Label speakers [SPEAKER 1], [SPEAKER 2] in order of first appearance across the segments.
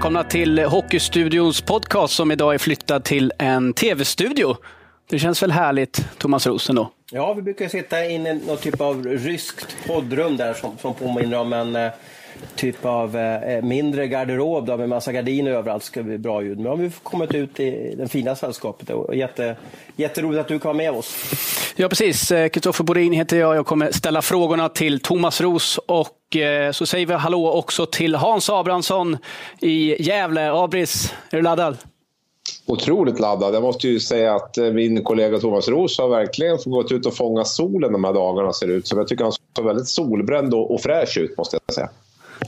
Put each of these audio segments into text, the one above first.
[SPEAKER 1] välkomna till Hockeystudions podcast som idag är flyttad till en tv-studio. Det känns väl härligt, Thomas Rosen då?
[SPEAKER 2] Ja, vi brukar sitta inne i någon typ av ryskt poddrum där som, som påminner om en eh, typ av eh, mindre garderob där med massa gardiner överallt ska bli bra ljud. Men nu har vi kommit ut i det fina sällskapet och jätte, jätteroligt att du kan vara med oss.
[SPEAKER 1] Ja, precis. Kristoffer Borin heter jag. Jag kommer ställa frågorna till Thomas Ros och eh, så säger vi hallå också till Hans Abrahamsson i Gävle. Abris, är du laddad?
[SPEAKER 3] Otroligt laddad. Jag måste ju säga att eh, min kollega Thomas Roos har verkligen gått ut och fångat solen de här dagarna ser det ut som. Jag tycker han ser väldigt solbränd och fräsch ut måste jag säga.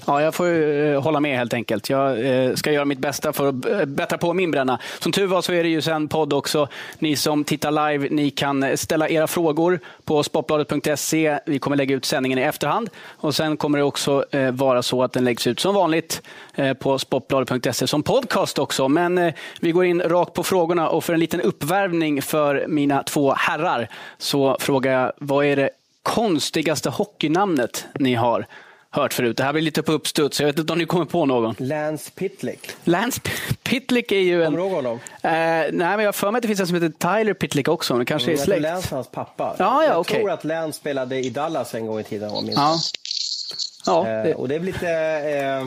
[SPEAKER 1] Ja, jag får ju eh, hålla med helt enkelt. Jag eh, ska göra mitt bästa för att eh, bättra på min bränna. Som tur var så är det ju sen podd också. Ni som tittar live, ni kan ställa era frågor på sportbladet.se. Vi kommer lägga ut sändningen i efterhand och sen kommer det också vara så att den läggs ut som vanligt på sportbladet.se som podcast också. Men vi går in rakt på frågorna och för en liten uppvärmning för mina två herrar så frågar jag, vad är det konstigaste hockeynamnet ni har? Hört förut. Det här blir lite på uppstuds. Jag vet inte om ni kommer på någon.
[SPEAKER 2] Lance Pitlick.
[SPEAKER 1] Lance Pitlick är ju en...
[SPEAKER 2] Kommer du ihåg honom?
[SPEAKER 1] Eh, nej, men jag har för mig att det finns en som heter Tyler Pitlick också. Det kanske är släkt.
[SPEAKER 2] Lance hans pappa.
[SPEAKER 1] Ja, ja,
[SPEAKER 2] jag
[SPEAKER 1] okay.
[SPEAKER 2] tror att Lance spelade i Dallas en gång i tiden. Om
[SPEAKER 1] ja.
[SPEAKER 2] Ja, det... Eh, och det är lite... Eh,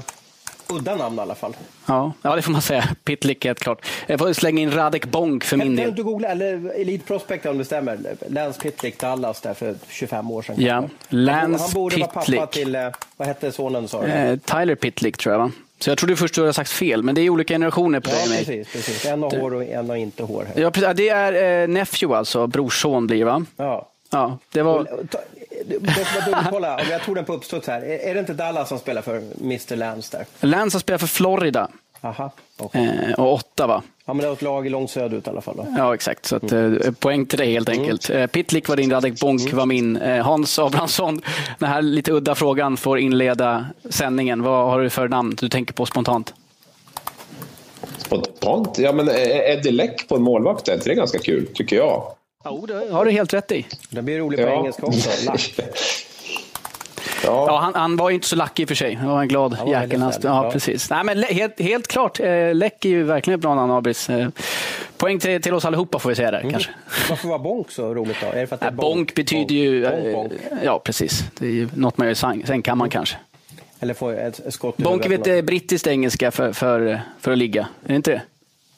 [SPEAKER 2] udda namn i alla fall.
[SPEAKER 1] Ja, ja det får man säga. Pitlick helt klart. Jag får slänga in Radek Bonk för min del.
[SPEAKER 2] Du googla, eller Elite Prospect om det stämmer, Lance Pitlick Dallas där för 25 år sedan.
[SPEAKER 1] Ja, Lance
[SPEAKER 2] han, borde vara pappa till, eh, vad hette sonen sa
[SPEAKER 1] eh, Tyler Pitlick tror jag va? Så jag trodde först du hade sagt fel, men det är olika generationer på
[SPEAKER 2] ja,
[SPEAKER 1] dig
[SPEAKER 2] och mig. Precis, En har hår och en har inte hår.
[SPEAKER 1] Här. Ja, precis. Det är eh, nephew alltså, brorson blir va?
[SPEAKER 2] Ja.
[SPEAKER 1] Ja, det var...
[SPEAKER 2] Kolla, om jag tog den på uppstuds här. Är det inte Dallas som spelar för Mr Lance där?
[SPEAKER 1] Lance har spelat för Florida.
[SPEAKER 2] Aha,
[SPEAKER 1] okay. eh, och åtta va?
[SPEAKER 2] Ja, men det var ett lag långt söderut i alla fall. Då.
[SPEAKER 1] Ja, exakt. Så att, mm. eh, poäng till dig helt mm. enkelt. Mm. Pitlick var din, Radek Bonk mm. var min. Eh, Hans Abrahamsson, den här lite udda frågan får inleda sändningen. Vad har du för namn du tänker på spontant?
[SPEAKER 3] Spontant? Ja, men Eddie Läck på en målvakt, det är ganska kul, tycker jag.
[SPEAKER 1] Jo, det har du helt rätt i.
[SPEAKER 2] Det blir roligt på ja. engelska också.
[SPEAKER 1] Ja. ja han, han, var ju inte så lack i och för sig. Han var en glad jäkel. Ja, ja, precis. Nej, men helt, helt klart, eh, Läck är ju verkligen ett bra namn, Abris. Eh, poäng till, till oss allihopa får vi säga där mm. kanske.
[SPEAKER 2] Varför var bonk så roligt då? Är det för att det är
[SPEAKER 1] bonk, bonk betyder bonk, ju... Bonk, bonk. Eh, ja, precis. Det är ju något man gör i sängkammaren mm. kanske.
[SPEAKER 2] Eller få ett, ett skott
[SPEAKER 1] Bonk är väl brittiskt engelska för, för, för att ligga? Är det inte det?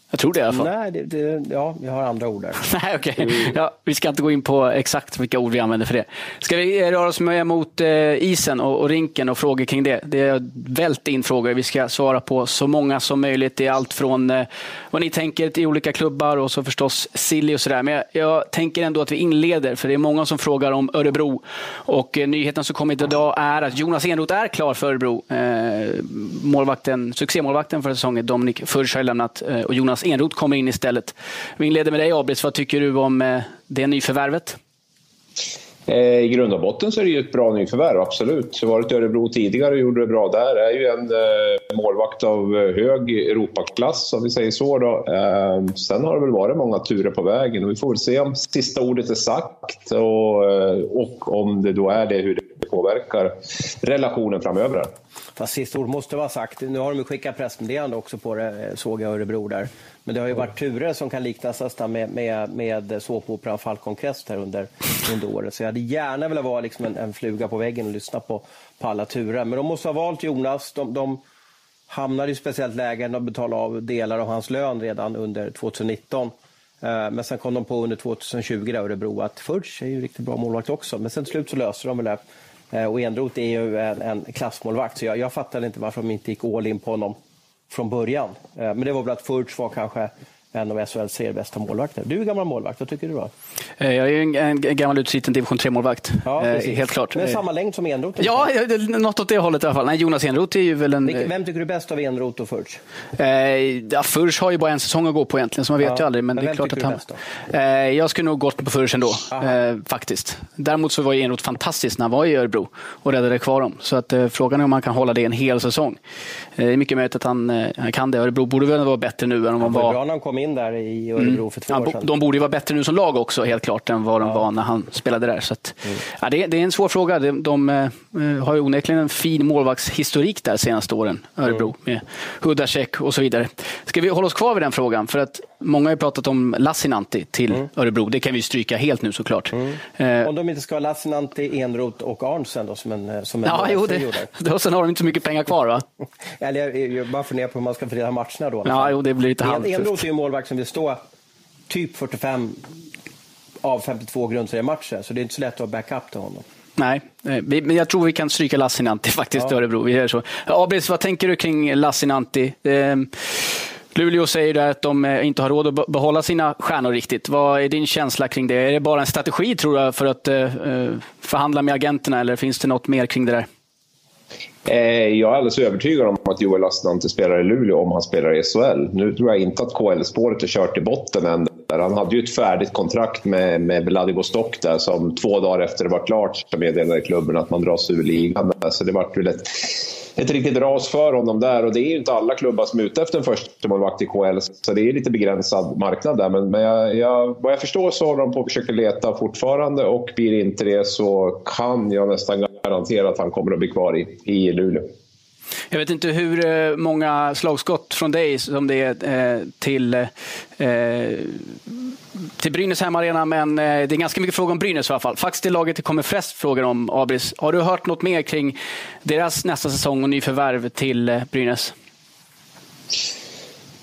[SPEAKER 1] Jag tror det i alla fall.
[SPEAKER 2] Nej, det, det, ja, vi har andra ord där.
[SPEAKER 1] Nej, okay. Ja, vi ska inte gå in på exakt vilka ord vi använder för det. Ska vi röra oss med mot eh, isen och, och, rinken och frågor kring det? Det är vält in frågor. Vi ska svara på så många som möjligt. Det är allt från eh, vad ni tänker i olika klubbar och så förstås silly och sådär. Men jag, jag, tänker ändå att vi inleder, för det är många som frågar om Örebro. Och eh, nyheten som kommit idag är att Jonas Enroth är klar för Örebro. Eh, målvakten, succémålvakten för säsongen, Dominik Furch har lämnat och Jonas Jonas Enroth kommer in istället. Vi inleder med dig Abris, vad tycker du om eh, det nyförvärvet?
[SPEAKER 3] Eh, I grund och botten så är det ju ett bra nyförvärv, absolut. Jag har varit i Örebro tidigare och gjorde det bra där. Jag är ju en eh, målvakt av hög Europaklass, om vi säger så. Då. Sen har det väl varit många turer på vägen och vi får väl se om sista ordet är sagt och, och om det då är det, hur det påverkar relationen framöver.
[SPEAKER 2] Fast sista ord måste vara sagt. Nu har de skickat pressmeddelande också på det, såg jag Örebro där. Men det har ju varit turer som kan liknas nästan med, med, med såpoperan Falcon Crest här under, under året. Så jag hade gärna velat vara liksom en, en, fluga på väggen och lyssna på, på alla turer. Men de måste ha valt Jonas. De, de hamnade i speciellt läge när de betalade av delar av hans lön redan under 2019. Eh, men sen kom de på under 2020 där Örebro att Furch är ju riktigt bra målvakt också. Men sen till slut så löste de väl det. Eh, och Enroth är ju en, en klassmålvakt, så jag, jag fattade inte varför de inte gick all in på honom från början. Eh, men det var väl att Furch var kanske en av SHLs tre bästa målvakter. Du är gammal målvakt, vad tycker du då?
[SPEAKER 1] Eh, jag är en, gammal utsliten division 3-målvakt. Ja, helt klart.
[SPEAKER 2] Men samma längd som Enroth?
[SPEAKER 1] Ja, något åt det hållet i alla fall. Nej, Jonas Enroth är ju väl en...
[SPEAKER 2] Vem tycker du är bäst av Enroth och Furch?
[SPEAKER 1] ja, Furch har ju bara en säsong att gå på egentligen, så man vet ja, ju aldrig. Men, men det är klart att han... Bäst jag skulle nog gått på Furch ändå, eh, faktiskt. Däremot så var ju Enroth fantastisk när han var i Örebro och räddade kvar dem. Så att, eh, frågan är om man kan hålla det en hel säsong. Det är mycket möjligt att han, han kan det. Örebro borde väl vara bättre nu än om han var...
[SPEAKER 2] bra när han kom in där i Örebro mm. för två
[SPEAKER 1] ja,
[SPEAKER 2] år sedan.
[SPEAKER 1] De borde ju vara bättre nu som lag också, helt klart, än vad de ja. var när han spelade där. Så att, mm. ja, det, det, är en svår fråga. De, de uh, har ju onekligen en fin målvaktshistorik där senaste åren, Örebro, mm. med Hudacek och så vidare. Ska vi hålla oss kvar vid den frågan? För att många har ju pratat om Lassinantti till mm. Örebro. Det kan vi stryka helt nu såklart.
[SPEAKER 2] Mm. Uh, om de inte ska ha Lassinantti, Enroth och Arnsen då, som en, som en
[SPEAKER 1] ja, jo, det, då, sen har de inte så mycket pengar kvar va?
[SPEAKER 2] Eller jag, bara funderar på hur man ska fördela matcherna då.
[SPEAKER 1] Ja, jo, det blir lite halvt.
[SPEAKER 2] Enroth är ju en målvakt som vill stå typ 45 av 52 grundseriematcher, så det är inte så lätt att ha backup till honom.
[SPEAKER 1] Nej, eh, men jag tror vi kan stryka Lassinantti faktiskt ja. Örebro. Vi gör så. Abris, vad tänker du kring Lassinantti? Luleå säger där att de eh, inte har råd att behålla sina stjärnor riktigt. Vad är din känsla kring det? Är det bara en strategi tror du för att eh, eh, förhandla med agenterna eller finns det något mer kring det där?
[SPEAKER 3] Jag är alldeles övertygad om att Joel Lassinantti spelar i Luleå om han spelar i SHL. Nu tror jag inte att KL-spåret är kört i botten än. Han hade ju ett färdigt kontrakt med, med Vladivostok där som två dagar efter det var klart så meddelade klubben att man dras ur ligan. Så det vart väl ett, ett riktigt ras för honom där och det är ju inte alla klubbar som är ute efter en första målvakt i KL så det är lite begränsad marknad där. Men, men jag, jag, vad jag förstår så håller de på och försöker leta fortfarande och blir inte det så kan jag nästan garantera att han kommer att bli kvar i, i Luleå.
[SPEAKER 1] Jag vet inte hur eh, många slagskott från dig som det är eh, till, eh, till Brynäs hemmaarena, men det är ganska mycket frågor om Brynäs i alla fall. Faktiskt det laget det kommer flest frågor om, Abris. Har du hört något mer kring deras nästa säsong och nyförvärv till Brynäs?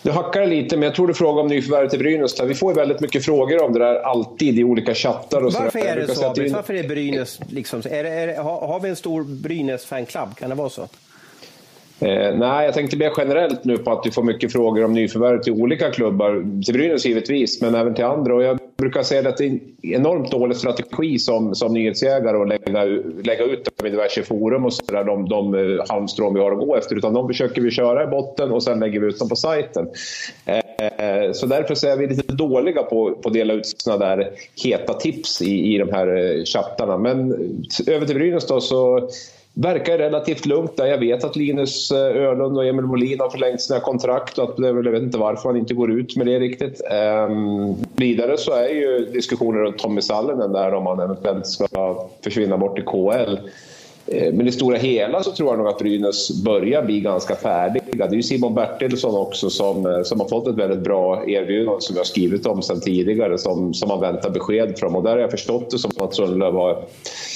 [SPEAKER 3] Du hackar lite, men jag tror du frågar om nyförvärv till Brynäs. Vi får ju väldigt mycket frågor om det där alltid i olika chattar. Och
[SPEAKER 2] Varför är det så, Abris? Varför är Brynäs... Liksom, är det, är det, har, har vi en stor Brynäs-fanclub? Kan det vara så?
[SPEAKER 3] Eh, nej, jag tänkte mer generellt nu på att du får mycket frågor om nyförvärv till olika klubbar. Till Brynäs givetvis, men även till andra. Och jag brukar säga att det är en enormt dålig strategi som, som nyhetsjägare att lägga, lägga ut dem i diverse forum och sådär, de, de eh, halmstrån vi har att gå efter. Utan de försöker vi köra i botten och sen lägger vi ut dem på sajten. Eh, så därför så är vi lite dåliga på, på att dela ut sådana där heta tips i, i de här eh, chattarna. Men över till Brynäs då så verkar relativt lugnt där. Jag vet att Linus eh, Öhlund och Emil Molin har förlängt sina kontrakt och att jag vet inte varför man inte går ut med det riktigt. Ehm, vidare så är ju diskussioner runt Tommy Sallinen där om han eventuellt ska försvinna bort i KL. Eh, men i stora hela så tror jag nog att Brynäs börjar bli ganska färdiga. Det är ju Simon Bertilsson också som, eh, som har fått ett väldigt bra erbjudande som jag skrivit om sedan tidigare som, som man väntar besked från. Och där har jag förstått det som att Sundlöv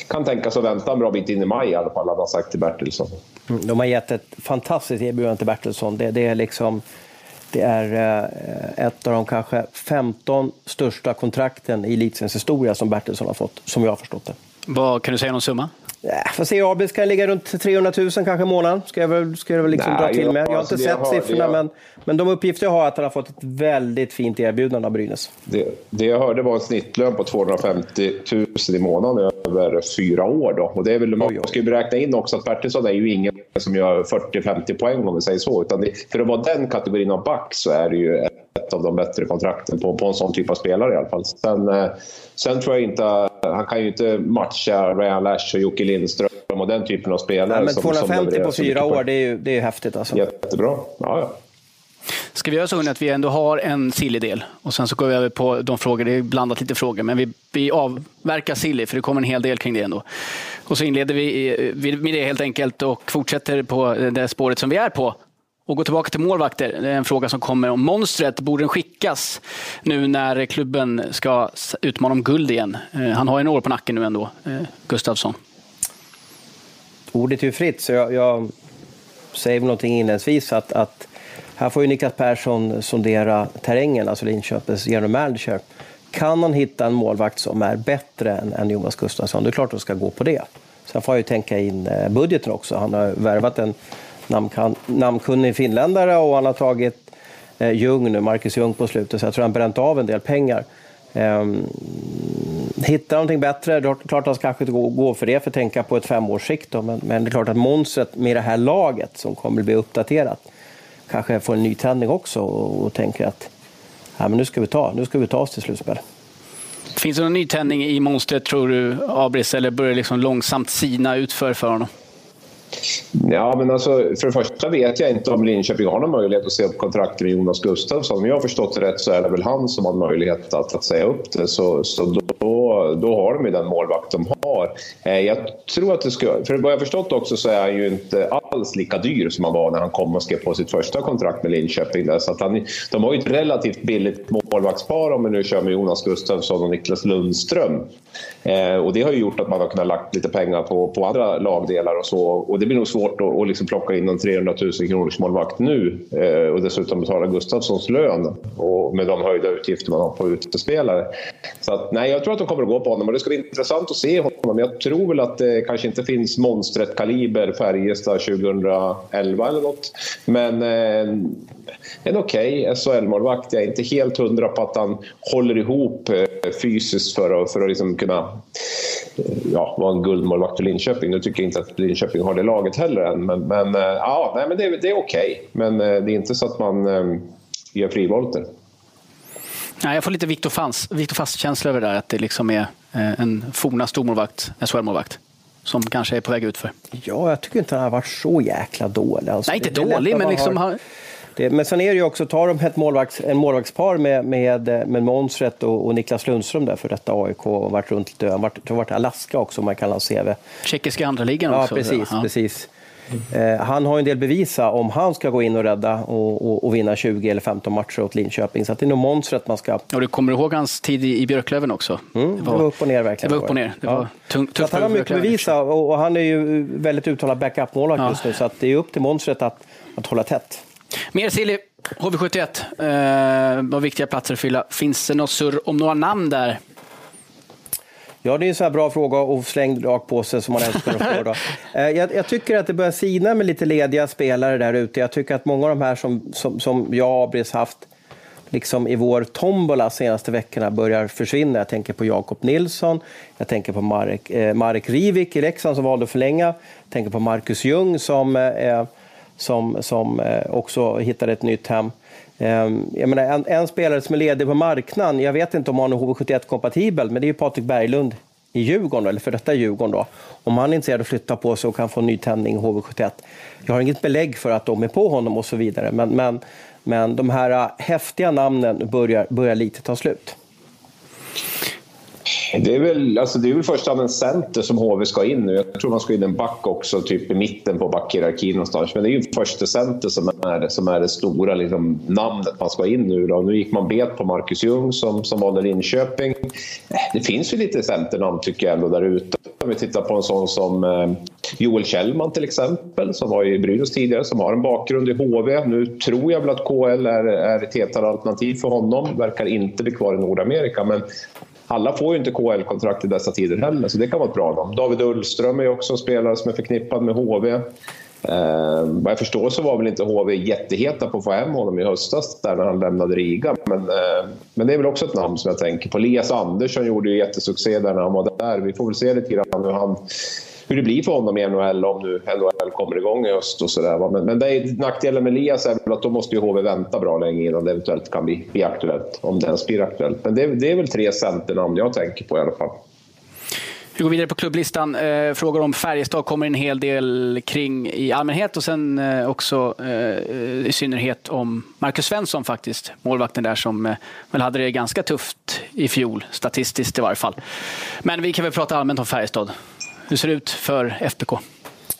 [SPEAKER 3] kan tänka sig att vänta en bra bit in i maj i alla fall, han sagt till Bertilsson.
[SPEAKER 2] Mm, de har gett ett fantastiskt erbjudande till Bertilsson. Det, det är liksom... Det är eh, ett av de kanske 15 största kontrakten i elitseriens historia som Bertilsson har fått, som jag har förstått det.
[SPEAKER 1] Vad, kan du säga någon summa?
[SPEAKER 2] Ja, får se, Abis kan ligga runt 300 000 kanske i månaden. Ska jag väl, ska jag väl liksom Nej, dra till med. Jag har inte sett har, siffrorna, har... men, men de uppgifter jag har är att han har fått ett väldigt fint erbjudande av Brynäs.
[SPEAKER 3] Det, det jag hörde var en snittlön på 250 000 i månaden över fyra år. Då. Och det är väl, man ska ju beräkna in också att Bertilsson är ju ingen som gör 40-50 poäng om vi säger så. Utan det, för att vara den kategorin av back så är det ju ett av de bättre kontrakten på, på en sån typ av spelare i alla fall. Sen, eh, sen tror jag inte, han kan ju inte matcha Ryan Lash och Jocke Lindström och den typen av spelare.
[SPEAKER 2] Ja, men 250 som på fyra år, det är ju det är häftigt alltså.
[SPEAKER 3] Jättebra. Ja, ja.
[SPEAKER 1] Ska vi göra så att vi ändå har en silly-del och sen så går vi över på de frågor, det är blandat lite frågor, men vi, vi avverkar silly för det kommer en hel del kring det ändå. Och så inleder vi med det helt enkelt och fortsätter på det spåret som vi är på och gå tillbaka till målvakter. Det är en fråga som kommer om monstret. Borde den skickas nu när klubben ska utmana om guld igen? Eh, han har ju en år på nacken nu ändå, eh, Gustavsson.
[SPEAKER 2] Ordet är ju fritt, så jag, jag säger någonting inledningsvis att, att här får ju Niklas Persson sondera terrängen, alltså Linköpings general manager. Kan han hitta en målvakt som är bättre än, än Jonas Gustafsson, det är klart att de ska gå på det. Sen får han ju tänka in eh, budgeten också. Han har värvat en namnkunnig finländare och han har tagit eh, Ljung nu, Marcus Ljung på slutet, så jag tror han bränt av en del pengar. Um, hittar någonting bättre, det är klart att han kanske inte går för det för att tänka på ett femårssikt. Men, men det är klart att monstret med det här laget som kommer att bli uppdaterat kanske får en nytändning också och, och tänker att ja, men nu, ska vi ta, nu ska vi ta oss till slutspel.
[SPEAKER 1] Finns det någon nytändning i monstret tror du, Abris, eller börjar det liksom långsamt sina utför för honom?
[SPEAKER 3] Ja, men alltså, för det första vet jag inte om Linköping har någon möjlighet att se upp kontraktet med Jonas Gustafsson. Om jag har förstått det rätt så är det väl han som har möjlighet att, att säga upp det. Så, så då, då har de ju den målvakt de Eh, jag tror att det ska... För vad jag förstått också så är han ju inte alls lika dyr som han var när han kom och skrev på sitt första kontrakt med Linköping. Där. Så att han, de har ju ett relativt billigt målvaktspar om vi nu kör med Jonas Gustafsson och Niklas Lundström. Eh, och det har ju gjort att man har kunnat lagt lite pengar på, på andra lagdelar och så. Och det blir nog svårt att, att liksom plocka in en 300 000 kronors målvakt nu eh, och dessutom betala Gustafssons lön och med de höjda utgifter man har på utespelare. Så att, nej, jag tror att de kommer att gå på honom och det ska bli intressant att se honom. Jag tror väl att det kanske inte finns monstret kaliber Färjestad 2011 eller något. Men eh, en okej okay SHL-målvakt. Jag är inte helt hundra på att han håller ihop eh, fysiskt för att, för att liksom kunna eh, ja, vara en guldmålvakt för Linköping. Nu tycker jag inte att Linköping har det laget heller än. Men, men ja, nej, men det, det är okej. Okay. Men det är inte så att man gör frivolter.
[SPEAKER 1] Nej, jag får lite Viktor Fast, Victor Fast-känsla över det där. Att det liksom är en forna stormålvakt, SHL-målvakt som kanske är på väg ut för.
[SPEAKER 2] Ja, jag tycker inte han har varit så jäkla dålig.
[SPEAKER 1] Alltså, Nej, inte dålig, men liksom... Har...
[SPEAKER 2] Det, men sen är det ju också, tar de ett målvakts, en målvaktspar med, med, med Månsrätt och, och, Niklas Lundström där för detta AIK och varit runt lite, varit, varit Alaska också om man kallar CV.
[SPEAKER 1] Tjeckiska andra ligan
[SPEAKER 2] ja,
[SPEAKER 1] också.
[SPEAKER 2] Precis, ja, precis. Eh, han har en del bevisa om han ska gå in och rädda och, och, och, vinna 20 eller 15 matcher åt Linköping. Så det är nog monstret man ska...
[SPEAKER 1] Och du kommer ihåg hans tid i, i Björklöven också?
[SPEAKER 2] Mm, det, var, det var upp och ner verkligen.
[SPEAKER 1] Det var upp och ner. Det var tungt,
[SPEAKER 2] tufft han har mycket bevisa och, och, han är ju väldigt uttalad backup-målvakt ja. just nu. Så det är upp till monstret att, att hålla tätt.
[SPEAKER 1] Mer Silly, HV71, eh, vad viktiga platser att fylla. Finns det något surr om några namn där?
[SPEAKER 2] Ja, det är en sån här bra fråga och slängd rakt på sig som man älskar att få. Då. Eh, jag, jag, tycker att det börjar sina med lite lediga spelare där ute. Jag tycker att många av de här som, som, som jag och Abris haft liksom i vår tombola senaste veckorna börjar försvinna. Jag tänker på Jakob Nilsson, jag tänker på Marek, eh, Marek Rivik i Leksand som valde att förlänga, jag tänker på Marcus Ljung som eh, som, som eh, också hittade ett nytt hem. Ehm, jag menar, en, en, spelare som är ledig på marknaden, jag vet inte om han är HV71-kompatibel, men det är ju Patrik Berglund i Djurgården, eller för detta Djurgården. Då. Om han är intresserad av att flytta på sig och kan få en nytändning i HV71. Jag har inget belägg för att de är på honom och så vidare, men, men, men de här äh, häftiga namnen börjar, börjar lite ta slut.
[SPEAKER 3] Det är väl, alltså det är väl först en center som HV ska in nu. Jag tror man ska in en back också, typ i mitten på backhierarkin någonstans. Men det är ju första center som är, som är det stora liksom, namnet man ska in nu. Då. Nu gick man bet på Marcus Ljung som, som valde Linköping. Det finns ju lite centernamn tycker jag ändå där ute. Om vi tittar på en sån som eh, Joel Kjellman till exempel, som var i Brynäs tidigare, som har en bakgrund i HV. Nu tror jag väl att KL är, är ett hetare alternativ för honom. Verkar inte bli kvar i Nordamerika, men alla får ju inte KL-kontrakt i dessa tider heller, så det kan vara ett bra namn. David Ullström är också en spelare som är förknippad med HV. Eh, vad jag förstår så var väl inte HV jätteheta på att få hem honom i höstas där när han lämnade Riga. Men, eh, men det är väl också ett namn som jag tänker på. Elias Andersson gjorde ju jättesuccé där när han var där. Vi får väl se lite grann hur han hur det blir för honom i NHL om nu NHL kommer igång i höst och sådär. Men, men det är, nackdelen med Elias är väl att då måste ju HV vänta bra länge innan det eventuellt kan bli, bli aktuellt. Om det ens blir aktuellt. Men det, det är väl tre centernamn jag tänker på i alla fall.
[SPEAKER 1] Vi går vidare på klubblistan. Eh, frågor om Färjestad kommer en hel del kring i allmänhet och sen eh, också eh, i synnerhet om Marcus Svensson faktiskt. Målvakten där som eh, väl hade det ganska tufft i fjol, statistiskt i varje fall. Men vi kan väl prata allmänt om Färjestad. Hur ser det ut för FBK?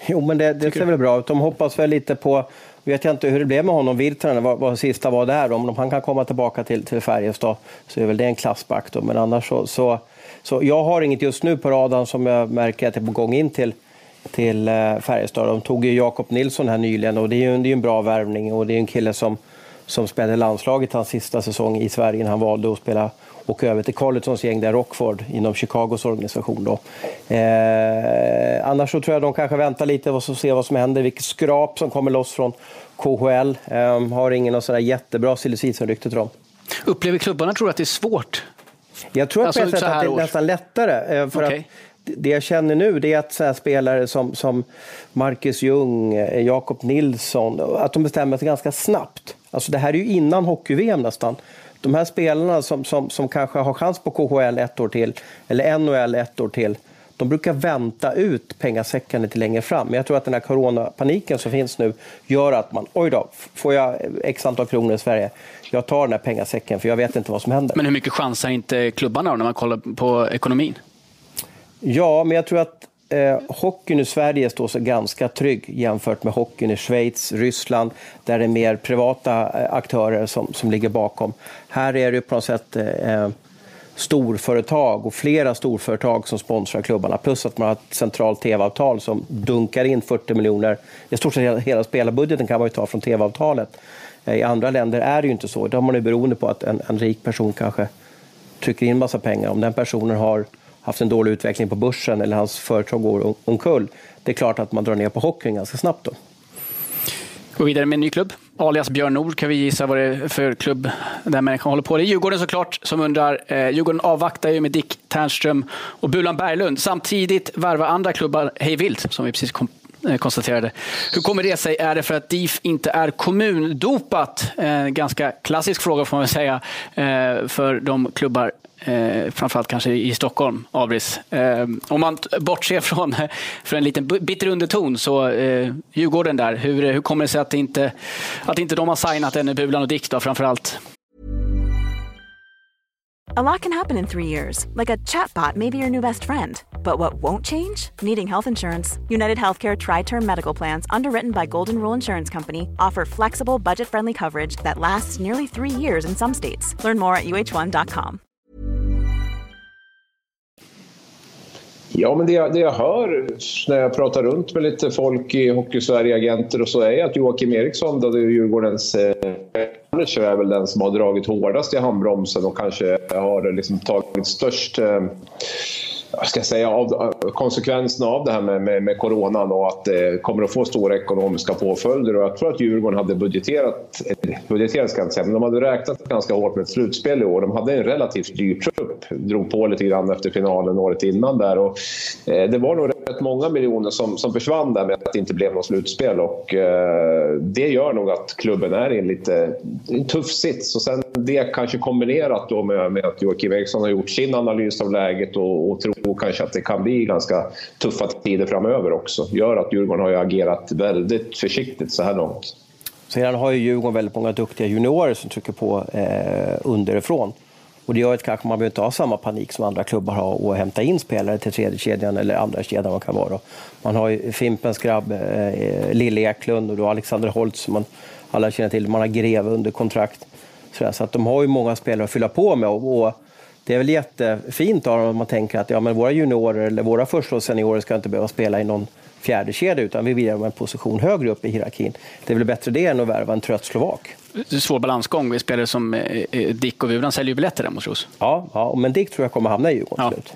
[SPEAKER 2] Jo, men det, det ser väl bra ut. De hoppas väl lite på vet jag inte hur det blev med honom, Virtanen, vad, vad sista var där. Om han kan komma tillbaka till, till Färjestad så är väl det en klassback. Då. Men annars så, så, så, jag har inget just nu på radarn som jag märker att är på gång in till, till eh, Färjestad. De tog ju Jakob Nilsson här nyligen och det är ju det är en bra värvning och det är en kille som, som spelade landslaget hans sista säsong i Sverige när han valde att spela och över till Carletons gäng där Rockford inom Chicagos organisation. Då. Eh, annars så tror jag de kanske väntar lite och ser vad som händer, vilket skrap som kommer loss från KHL. Eh, har ingen någon sådär jättebra silly rykte till dem.
[SPEAKER 1] Upplever klubbarna tror att det är svårt?
[SPEAKER 2] Jag tror att alltså, ett sätt att det är nästan lättare. Eh, för okay. att det jag känner nu det är att så spelare som, som Marcus Ljung, eh, Jakob Nilsson, att de bestämmer sig ganska snabbt. Alltså det här är ju innan hockey-VM nästan de här spelarna som, som, som kanske har chans på KHL ett år till, eller NHL ett år till, de brukar vänta ut pengasäckarna lite längre fram. Men jag tror att den här coronapaniken som finns nu gör att man, oj då, får jag x antal kronor i Sverige, jag tar den här pengasäcken för jag vet inte vad som händer.
[SPEAKER 1] Men hur mycket chansar inte klubbarna när man kollar på ekonomin?
[SPEAKER 2] Ja, men jag tror att eh, hockeyn i Sverige står sig ganska trygg jämfört med hockeyn i Schweiz, Ryssland, där det är mer privata eh, aktörer som, som ligger bakom. Här är det på något sätt eh, eh, storföretag och flera storföretag som sponsrar klubbarna. Plus att man har ett centralt tv-avtal som dunkar in 40 miljoner. I stort sett hela, hela spelarbudgeten kan man ju ta från tv-avtalet. Eh, I andra länder är det ju inte så. Då är man är beroende på att en, en rik person kanske trycker in massa pengar. Om den personen har haft en dålig utveckling på börsen eller hans företag går omkull, det är klart att man drar ner på hockeyn ganska snabbt då.
[SPEAKER 1] Gå vidare med en ny klubb. Alias Björn Nord kan vi gissa vad det är för klubb den människan håller på. Det är Djurgården såklart som undrar. Eh, Djurgården avvaktar ju med Dick Ternström och Bulan Berglund. Samtidigt värvar andra klubbar hej vilt, som vi precis kom, eh, konstaterade. Hur kommer det sig? Är det för att DIF inte är kommundopat? Eh, ganska klassisk fråga får man väl säga eh, för de klubbar Eh, framförallt kanske i Stockholm, Abris. Eh, om man bortser från för en liten bitter underton så eh, Djurgården där, hur, hur kommer det sig att inte, att inte de har signat ännu Bulan och Dick då framförallt?
[SPEAKER 4] A lot can happen in three years, like a chatbot may be your new best friend. But what won't change? Needing health insurance. United Healthcare Tri Term Medical Plans, underwritten by Golden Rule Insurance Company, offer flexible, budget friendly coverage that lasts nearly three years in some states. Learn more at uh1.com.
[SPEAKER 3] Ja, men det jag, det jag hör när jag pratar runt med lite folk i Hockeysverige, agenter och så, är att Joakim Eriksson, då det är Djurgårdens eh, manager, är väl den som har dragit hårdast i handbromsen och kanske har liksom tagit störst eh, ska jag säga, av konsekvenserna av det här med, med, med, coronan och att det kommer att få stora ekonomiska påföljder. Och jag tror att Djurgården hade budgeterat, budgeterat ska jag inte säga, men de hade räknat ganska hårt med ett slutspel i år. De hade en relativt dyr trupp, drog på lite grann efter finalen året innan där. Och, eh, det var nog rätt många miljoner som, som försvann där med att det inte blev något slutspel och eh, det gör nog att klubben är i en lite en tuff sits. Och sen det kanske kombinerat då med, med att Joakim Eriksson har gjort sin analys av läget och, och tror kanske att det kan bli ganska tuffa tider framöver också. Gör att Djurgården har agerat väldigt försiktigt så här långt.
[SPEAKER 2] Sedan har ju Djurgården väldigt många duktiga juniorer som trycker på eh, underifrån. Och det gör att kanske man behöver inte ha samma panik som andra klubbar har och hämta in spelare till tredje kedjan eller andra kedjan man kan vara. Man har ju Fimpens grabb, eh, Lille Eklund och då Alexander Holtz som man alla känner till. Man har Greve under kontrakt. Så att de har ju många spelare att fylla på med. Och, och det är väl jättefint av dem om man tänker att ja, men våra juniorer eller våra första seniorer ska inte behöva spela i någon fjärde kedja utan vi vill dem en position högre upp i hierarkin. Det är väl bättre det än att värva en trött slovak.
[SPEAKER 1] Svår balansgång. Vi spelare som eh, eh, Dick och Vuran säljer ju biljetter där mot Ros.
[SPEAKER 2] Ja, ja, men Dick tror jag kommer hamna i Djurgården ja. slut.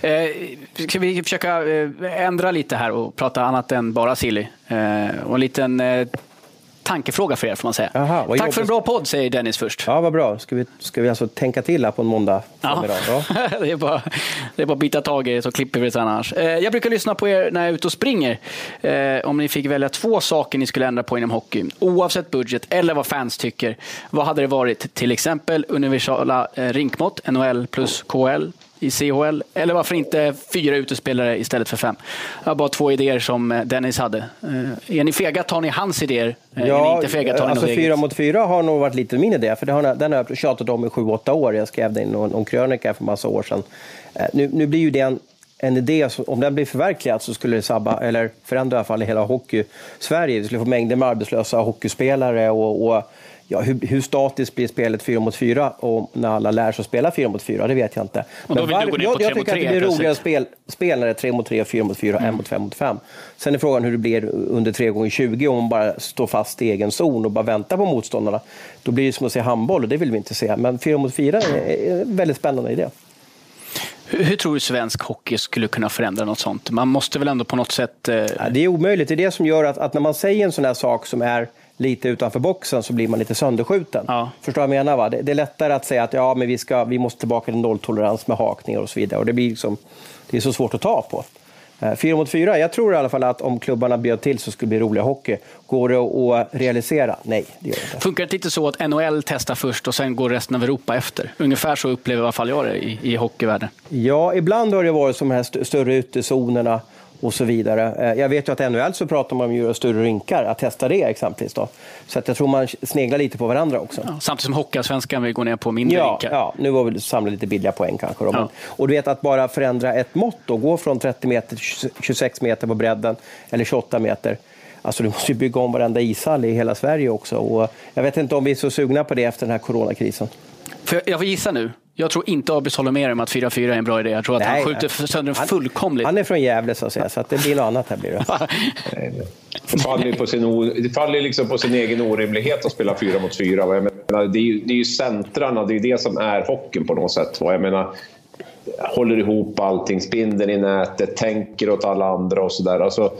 [SPEAKER 1] Eh, ska vi försöka eh, ändra lite här och prata annat än bara silly? Eh, och en liten eh, tankefråga för er får man säga. Aha, Tack jobbigt. för en bra podd säger Dennis först.
[SPEAKER 2] Ja, vad bra. Ska vi, ska vi alltså tänka till här på en måndag
[SPEAKER 1] ja. ja. det, är bara, det är bara att bita tag i det så klipper vi det sen annars. Eh, jag brukar lyssna på er när jag är ute och springer. Eh, om ni fick välja två saker ni skulle ändra på inom hockey, oavsett budget eller vad fans tycker, vad hade det varit? Till exempel universala eh, rinkmått, NHL plus KL, i CHL. Eller varför inte fyra utespelare istället för fem? Jag har bara två idéer som eh, Dennis hade. Eh, är ni fega tar ni hans idéer.
[SPEAKER 2] Eh, ja, inte fega tar ni alltså fyra mot fyra har nog varit lite min idé, för den har jag tjatat om i sju, åtta år. Jag skrev den i någon, någon krönika för massa år sedan. Nu, nu blir ju det en, en idé, om den blir förverkligad så skulle det sabba, eller förändra i alla fall hela hockey-Sverige. Vi skulle få mängder med arbetslösa hockeyspelare och, och Ja, hur, hur statiskt blir spelet 4 mot 4 och när alla lär sig att spela 4 mot 4, det vet jag inte.
[SPEAKER 1] Men var, jag, jag tycker att
[SPEAKER 2] det blir roligare spel, spel när det är 3 mot 3, 4 mot 4, mm. 1 mot 5 mot 5. Sen är frågan hur det blir under 3 gånger 20 om man bara står fast i egen zon och bara väntar på motståndarna. Då blir det som att se handboll och det vill vi inte se. Men 4 mot 4 är en väldigt spännande idé.
[SPEAKER 1] Hur, hur, tror du svensk hockey skulle kunna förändra något sånt? Man måste väl ändå på något sätt... Eh...
[SPEAKER 2] Ja, det är omöjligt. Det är det som gör att, att när man säger en sån här sak som är lite utanför boxen så blir man lite sönderskjuten. Ja. Förstår du vad jag menar? Va? Det, det, är lättare att säga att ja, men vi, ska, vi måste tillbaka till nolltolerans med hakningar och så vidare. Och det, blir liksom, det är så svårt att ta på. Eh, fyra mot fyra, jag tror i alla fall att om klubbarna bjöd till så skulle det bli rolig hockey. Går det att realisera? Nej, det gör det inte.
[SPEAKER 1] Funkar det inte så att NHL testar först och sen går resten av Europa efter? Ungefär så upplever i alla fall jag det i, i hockeyvärlden.
[SPEAKER 2] Ja, ibland har det varit som de här st större utezonerna och så vidare. Eh, jag vet ju att NHL så pratar man om att göra större rinkar, att testa det exempelvis. Då. Så att jag tror man sneglar lite på varandra också.
[SPEAKER 1] Ja, samtidigt som Hockeyallsvenskan vill gå ner på mindre
[SPEAKER 2] ja,
[SPEAKER 1] rinkar.
[SPEAKER 2] Ja, nu var vi samla lite billiga poäng kanske. Ja. och du vet att bara förändra ett mått och gå från 30 meter till 26 meter på bredden, eller 28 meter. Alltså du måste ju bygga om varenda ishall i hela Sverige också. Och jag vet inte om vi är så sugna på det efter den här coronakrisen.
[SPEAKER 1] För jag får gissa nu. Jag tror inte Abis håller med om att 4-4 är en bra idé. Jag tror att Nej, han skjuter sönder den fullkomligt.
[SPEAKER 2] Han är från Gävle så att säga, så att det blir något annat här. Blir det.
[SPEAKER 3] det faller på sin, det faller liksom på sin egen orimlighet att spela 4 mot 4. Jag menar, det, är ju, det är ju centrarna, det är det som är hockeyn på något sätt. Jag menar, håller ihop allting, spindeln i nätet, tänker åt alla andra och sådär. Alltså,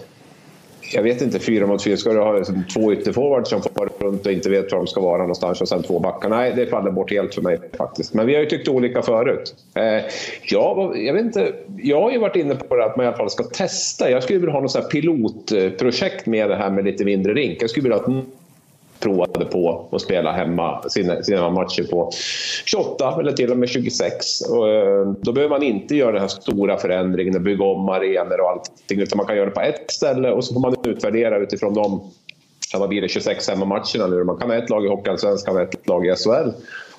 [SPEAKER 3] jag vet inte, fyra mot fyra, ska du ha liksom två ytterforwards som får runt och inte vet var de ska vara någonstans och sen två backar? Nej, det faller bort helt för mig faktiskt. Men vi har ju tyckt olika förut. Eh, jag, jag, vet inte, jag har ju varit inne på det att man i alla fall ska testa. Jag skulle vilja ha något pilotprojekt med det här med lite mindre rink. Jag skulle vilja ha provade på att spela hemma sina, sina matcher på 28 eller till och med 26. Och, eh, då behöver man inte göra den här stora förändringen och bygga om arenor och allting, utan man kan göra det på ett ställe och så får man utvärdera utifrån de vad blir det, 26 hemmamatcherna nu. Man kan ha ett lag i Hockeyallsvenskan och ett lag i SHL.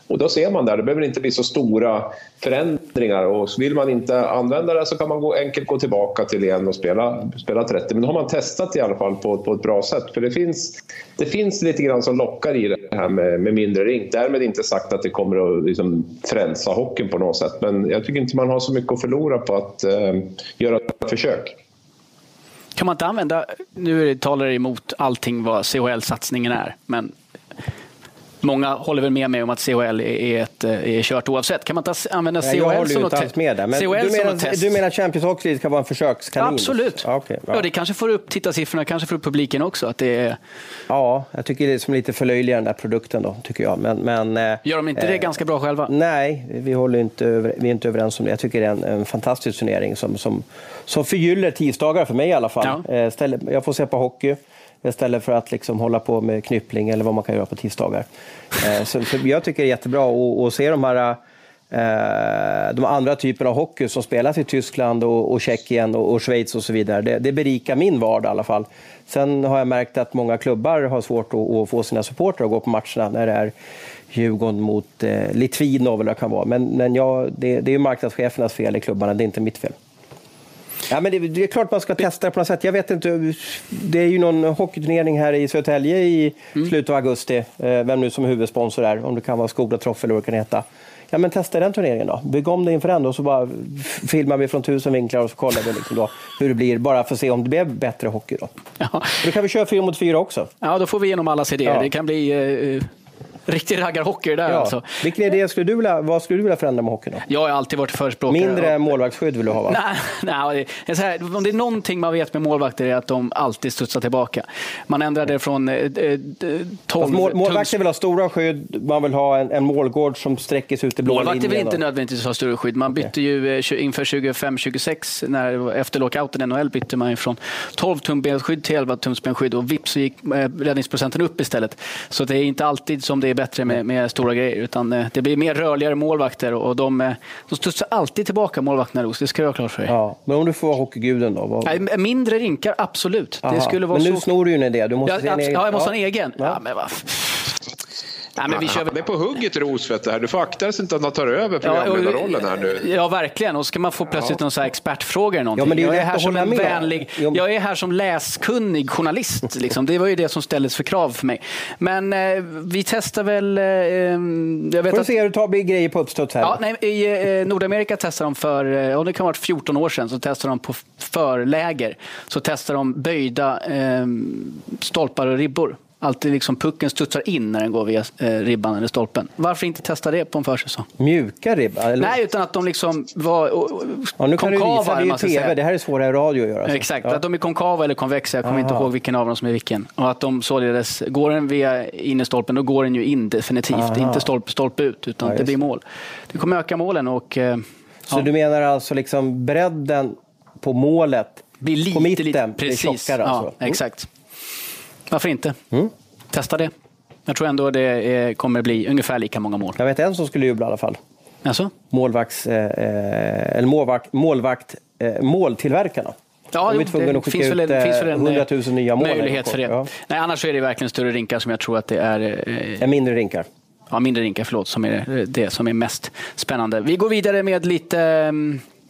[SPEAKER 3] Och då ser man där, det behöver inte bli så stora förändringar. Och vill man inte använda det så kan man gå, enkelt gå tillbaka till igen och spela, spela 30. Men då har man testat i alla fall på, på ett bra sätt. För det finns, det finns lite grann som lockar i det här med, med mindre rink. Därmed inte sagt att det kommer att liksom frälsa hockeyn på något sätt. Men jag tycker inte man har så mycket att förlora på att eh, göra ett försök.
[SPEAKER 1] Kan man inte använda, nu talar det emot allting vad CHL-satsningen är, men Många håller väl med mig om att CHL är, ett, är kört oavsett. Kan man inte använda CHL
[SPEAKER 2] jag håller
[SPEAKER 1] som
[SPEAKER 2] något
[SPEAKER 1] test?
[SPEAKER 2] Med det. Men du, menar, du menar att Champions Hockey League ska vara en försökskanin?
[SPEAKER 1] Absolut.
[SPEAKER 2] Ja, okay,
[SPEAKER 1] ja. ja, det kanske får upp tittarsiffrorna, kanske får upp publiken också. Att det är...
[SPEAKER 2] Ja, jag tycker det är som lite förlöjligar den där produkten då, tycker jag. Men, men,
[SPEAKER 1] eh, Gör de inte det eh, ganska bra själva?
[SPEAKER 2] Nej, vi, håller inte över, vi är inte överens om det. Jag tycker det är en, en fantastisk turnering som, som, som förgyller tisdagar för mig i alla fall. Ja. Eh, jag får se på hockey istället för att liksom hålla på med knyppling eller vad man kan göra på tisdagar. Eh, så, jag tycker det är jättebra att se de här eh, de andra typerna av hockey som spelas i Tyskland och, och Tjeckien och, och Schweiz och så vidare. Det, det berikar min vardag i alla fall. Sen har jag märkt att många klubbar har svårt att, att få sina supportrar att gå på matcherna när det är Djurgården mot eh, Litvinov eller vad det kan vara. Men, men ja, det, det är marknadschefernas fel i klubbarna, det är inte mitt fel. Ja, men det, det, är klart man ska testa på något sätt. Jag vet inte, det är ju någon hockeyturnering här i Södertälje i mm. slutet av augusti. Eh, vem nu som huvudsponsor är, om det kan vara Skoda Trophy eller vad det kan heta. Ja, men testa den turneringen då. Bygg om det inför den och så bara filmar vi från tusen vinklar och så kollar vi liksom då hur det blir, bara för att se om det blir bättre hockey. Då. Ja. Då kan vi köra fyra mot fyra också.
[SPEAKER 1] Ja, då får vi igenom alla idéer. Ja. Det kan bli eh, riktig raggarhockey där ja. alltså.
[SPEAKER 2] Vilken idé skulle du vilja, vad skulle du vilja förändra med hockeyn? Då?
[SPEAKER 1] Jag har alltid varit förespråkare.
[SPEAKER 2] Mindre målvaktsskydd vill du ha va?
[SPEAKER 1] Nej, nej det här, om det är någonting man vet med målvakter är att de alltid studsar tillbaka. Man ändrade från eh, 12...
[SPEAKER 2] Eh, mål, målvakter vill ha stora skydd, man vill ha en, en målgård som sträcker sig ut i blå
[SPEAKER 1] Målvakter vill inte nödvändigtvis ha större skydd. Man bytte ju eh, inför 25-26, efter lockouten i NHL bytte man från 12 tumbensskydd till 11 tumsbensskydd och vips så gick eh, räddningsprocenten upp istället. Så det är inte alltid som det är bättre med, med stora grejer. Utan eh, det blir mer rörligare målvakter och de, eh, de studsar alltid tillbaka målvakterna Det ska du ha klart för dig.
[SPEAKER 2] Ja, men om du får vara hockeyguden då? Vad...
[SPEAKER 1] Nej, mindre rinkar, absolut.
[SPEAKER 2] Det skulle vara men nu så... snor du ju en idé. Du måste
[SPEAKER 1] ja,
[SPEAKER 2] en egen...
[SPEAKER 1] ja, jag måste ha en egen. Ja. Ja, men vad...
[SPEAKER 3] Nej, men vi kör... Han är på hugget Rosfeldt här. Du får akta dig så att han tar över programledarrollen här nu.
[SPEAKER 1] Ja, verkligen. Och ska man få plötsligt ja. någon så här expertfråga eller någonting. Ja, men det är jag, är här som en vänlig, jag är här som läskunnig journalist. Liksom. Det var ju det som ställdes för krav för mig. Men eh, vi testar väl... Eh,
[SPEAKER 2] jag vet får att... se hur du tar grejer på uppstuds här.
[SPEAKER 1] Ja, nej, I eh, Nordamerika testade de för, eh, det kan ha varit 14 år sedan, så testade de på förläger. Så testade de böjda eh, stolpar och ribbor alltid liksom pucken studsar in när den går via eh, ribban eller stolpen. Varför inte testa det på en försäsong?
[SPEAKER 2] Mjuka ribban? Eller?
[SPEAKER 1] Nej, utan att de liksom var
[SPEAKER 2] ja, nu kan konkava. Du visa, det är ju TV, det här är svårare radio att göra.
[SPEAKER 1] Så. Exakt, ja. att de är konkava eller konvexa. Jag kommer Aha. inte ihåg vilken av dem som är vilken. Och att de således, går den via innerstolpen, då går den ju in definitivt. Aha. Inte stolpe, stolpe ut, utan ja, det blir mål. Det kommer öka målen och... Eh,
[SPEAKER 2] så du menar alltså liksom bredden på målet
[SPEAKER 1] blir lite,
[SPEAKER 2] på mitten
[SPEAKER 1] lite,
[SPEAKER 2] blir
[SPEAKER 1] precis.
[SPEAKER 2] tjockare.
[SPEAKER 1] Ja,
[SPEAKER 2] Alltså. Mm.
[SPEAKER 1] exakt. Varför inte? Testa det. Jag tror ändå det kommer bli ungefär lika många mål.
[SPEAKER 2] Jag vet en som skulle jubla i alla fall.
[SPEAKER 1] Alltså?
[SPEAKER 2] Målvakts, eh, eh, eller målvakt, målvakt, eh, måltillverkarna.
[SPEAKER 1] Ja,
[SPEAKER 2] De är tvungna
[SPEAKER 1] det
[SPEAKER 2] att skicka ut, eh,
[SPEAKER 1] finns väl en
[SPEAKER 2] 100 000 nya mål.
[SPEAKER 1] möjlighet för det.
[SPEAKER 2] Ja.
[SPEAKER 1] Nej, annars är det verkligen större rinkar som jag tror att det är eh,
[SPEAKER 2] mindre rinkar.
[SPEAKER 1] Ja, mindre rinkar, förlåt, som är det som är mest spännande. Vi går vidare med lite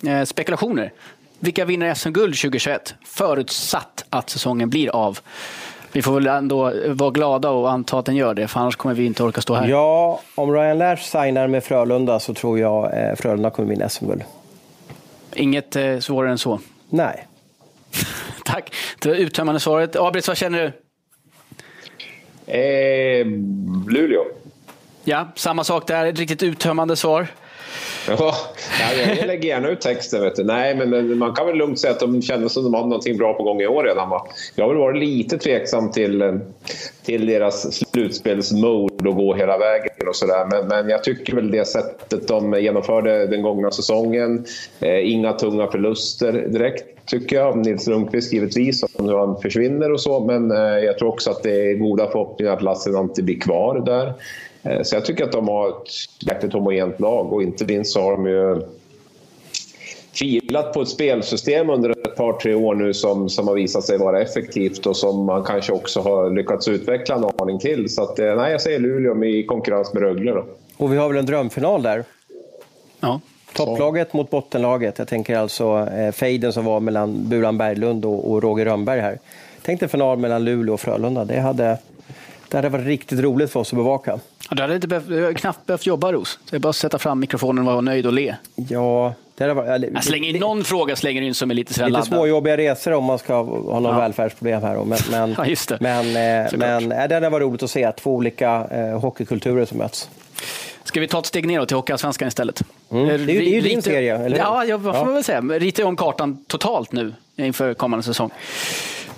[SPEAKER 1] eh, spekulationer. Vilka vinner SM-guld 2021? Förutsatt att säsongen blir av. Vi får väl ändå vara glada och anta att den gör det, för annars kommer vi inte orka stå här.
[SPEAKER 2] Ja, om Ryan Lash signar med Frölunda så tror jag eh, Frölunda kommer vinna SM-guld.
[SPEAKER 1] Inget eh, svårare än så.
[SPEAKER 2] Nej.
[SPEAKER 1] Tack. Det var uttömmande svaret. Abris, vad känner du?
[SPEAKER 3] Eh, Luleå.
[SPEAKER 1] Ja, samma sak där. Ett riktigt uttömmande svar.
[SPEAKER 3] Ja, jag lägger gärna ut texten. Vet du. Nej, men, man kan väl lugnt säga att de känner som de hade någonting bra på gång i år redan. Va? Jag har väl varit lite tveksam till, eh, till deras slutspelsmode och gå hela vägen och sådär. Men, men jag tycker väl det sättet de genomförde den gångna säsongen. Eh, inga tunga förluster direkt, tycker jag. Nils Lundqvist givetvis, om han försvinner och så. Men eh, jag tror också att det är goda förhoppningar att Lassinantti blir kvar där. Eh, Så jag tycker att de har ett jäkligt homogent lag och inte minst så har de ju filat på ett spelsystem under ett par, tre år nu som, som har visat sig vara effektivt och som man kanske också har lyckats utveckla en aning till. Så att, eh, nej, jag säger Luleå i konkurrens med Rögle. Då.
[SPEAKER 2] Och vi har väl en drömfinal där.
[SPEAKER 1] Ja.
[SPEAKER 2] Topplaget mot bottenlaget. Jag tänker alltså eh, fejden som var mellan Buran Berglund och, och Roger Rönnberg här. Tänk dig final mellan Luleå och Frölunda. Det hade, det hade varit riktigt roligt för oss att bevaka.
[SPEAKER 1] Ja, Du hade inte behövt, knappt behövt jobba, Ros. Det är bara att sätta fram mikrofonen och vara nöjd och le.
[SPEAKER 2] Ja, det hade varit...
[SPEAKER 1] Jag slänger in någon fråga slänger in som är lite sådär
[SPEAKER 2] Lite
[SPEAKER 1] laddad.
[SPEAKER 2] småjobbiga resor om man ska ha någon
[SPEAKER 1] Ja.
[SPEAKER 2] välfärdsproblem här. Men, men,
[SPEAKER 1] Ja, just det.
[SPEAKER 2] men, eh, men eh, det hade varit roligt att se två olika eh, hockeykulturer som möts.
[SPEAKER 1] Ska vi ta ett steg neråt till Hockeyallsvenskan istället?
[SPEAKER 2] Mm. Det är ju- det är ju din serie, eller hur?
[SPEAKER 1] Ja, jag får man väl säga. Rita om kartan totalt nu inför kommande säsong.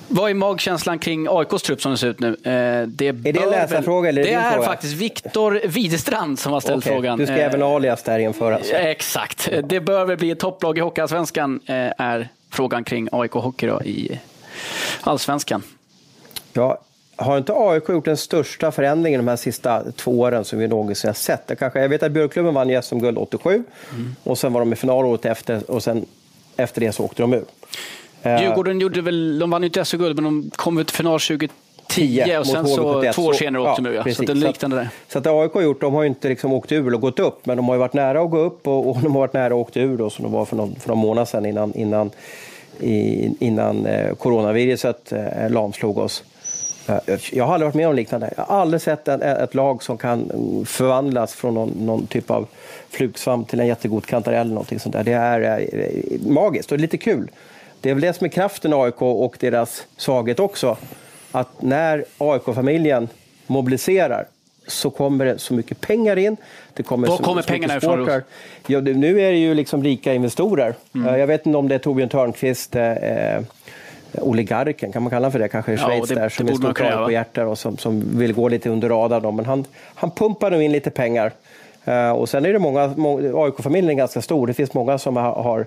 [SPEAKER 1] Vad är magkänslan kring AIKs trupp som det ser ut nu? Eh, Det,
[SPEAKER 2] det en läsarfråga eller är
[SPEAKER 1] Det
[SPEAKER 2] det
[SPEAKER 1] är
[SPEAKER 2] fråga?
[SPEAKER 1] faktiskt Viktor Widestrand som har ställt
[SPEAKER 2] Okej,
[SPEAKER 1] frågan.
[SPEAKER 2] Du ska
[SPEAKER 1] Eh,
[SPEAKER 2] även alias där införas.
[SPEAKER 1] Exakt. Det bör väl bli ett topplag i Hockeyallsvenskan, eh, är frågan kring AIK Hockey då, i Allsvenskan.
[SPEAKER 2] Ja, har inte AIK gjort den största förändringen de här sista två åren som vi någonsin har sett? Det kanske, jag vet att Björklubben vann SM-guld 87
[SPEAKER 1] Mm.
[SPEAKER 2] och sen var de i final året efter och sen efter det så åkte de ur. Eh,
[SPEAKER 1] Djurgården gjorde väl, de vann ju inte SM-guld, men de kom ut till final 2010 och
[SPEAKER 2] mot
[SPEAKER 1] sen så
[SPEAKER 2] HV71.
[SPEAKER 1] två år senare åkte de ur. ja. Så
[SPEAKER 2] precis.
[SPEAKER 1] det liknande där.
[SPEAKER 2] Så att AIK har gjort, de har ju inte liksom åkt ur och gått upp, men de har ju varit nära att gå upp och, och de har varit nära att åka ur då, som de var för någon, för någon månad sedan innan, innan, i, innan eh, coronaviruset eh, lamslog oss. Eh, Jag har aldrig varit med om liknande. Jag har aldrig sett ett lag som kan mm, förvandlas från någon, någon typ av flugsvamp till en jättegod kantarell eller någonting sånt där. Det är eh, magiskt och lite kul. Det är väl det som är kraften i AIK och deras svaghet också. Att när AIK-familjen mobiliserar så kommer det så mycket pengar in. Det kommer
[SPEAKER 1] Var
[SPEAKER 2] så,
[SPEAKER 1] kommer pengarna ifrån.
[SPEAKER 2] Ja, det, nu är det ju liksom rika investorer.
[SPEAKER 1] Mm.
[SPEAKER 2] Eh, Jag vet inte om det är Torbjörn Törnqvist, eh, eh, oligarken, kan man kalla för det kanske i
[SPEAKER 1] Ja,
[SPEAKER 2] Schweiz,
[SPEAKER 1] det-
[SPEAKER 2] där,
[SPEAKER 1] det
[SPEAKER 2] som är
[SPEAKER 1] borde man
[SPEAKER 2] stort
[SPEAKER 1] va?
[SPEAKER 2] AIK-hjärta och som, som vill gå lite under radarn. Men han, han pumpar nu in lite pengar. Eh, och sen är det många, många AIK-familjen är ganska stor. Det finns många som har, har,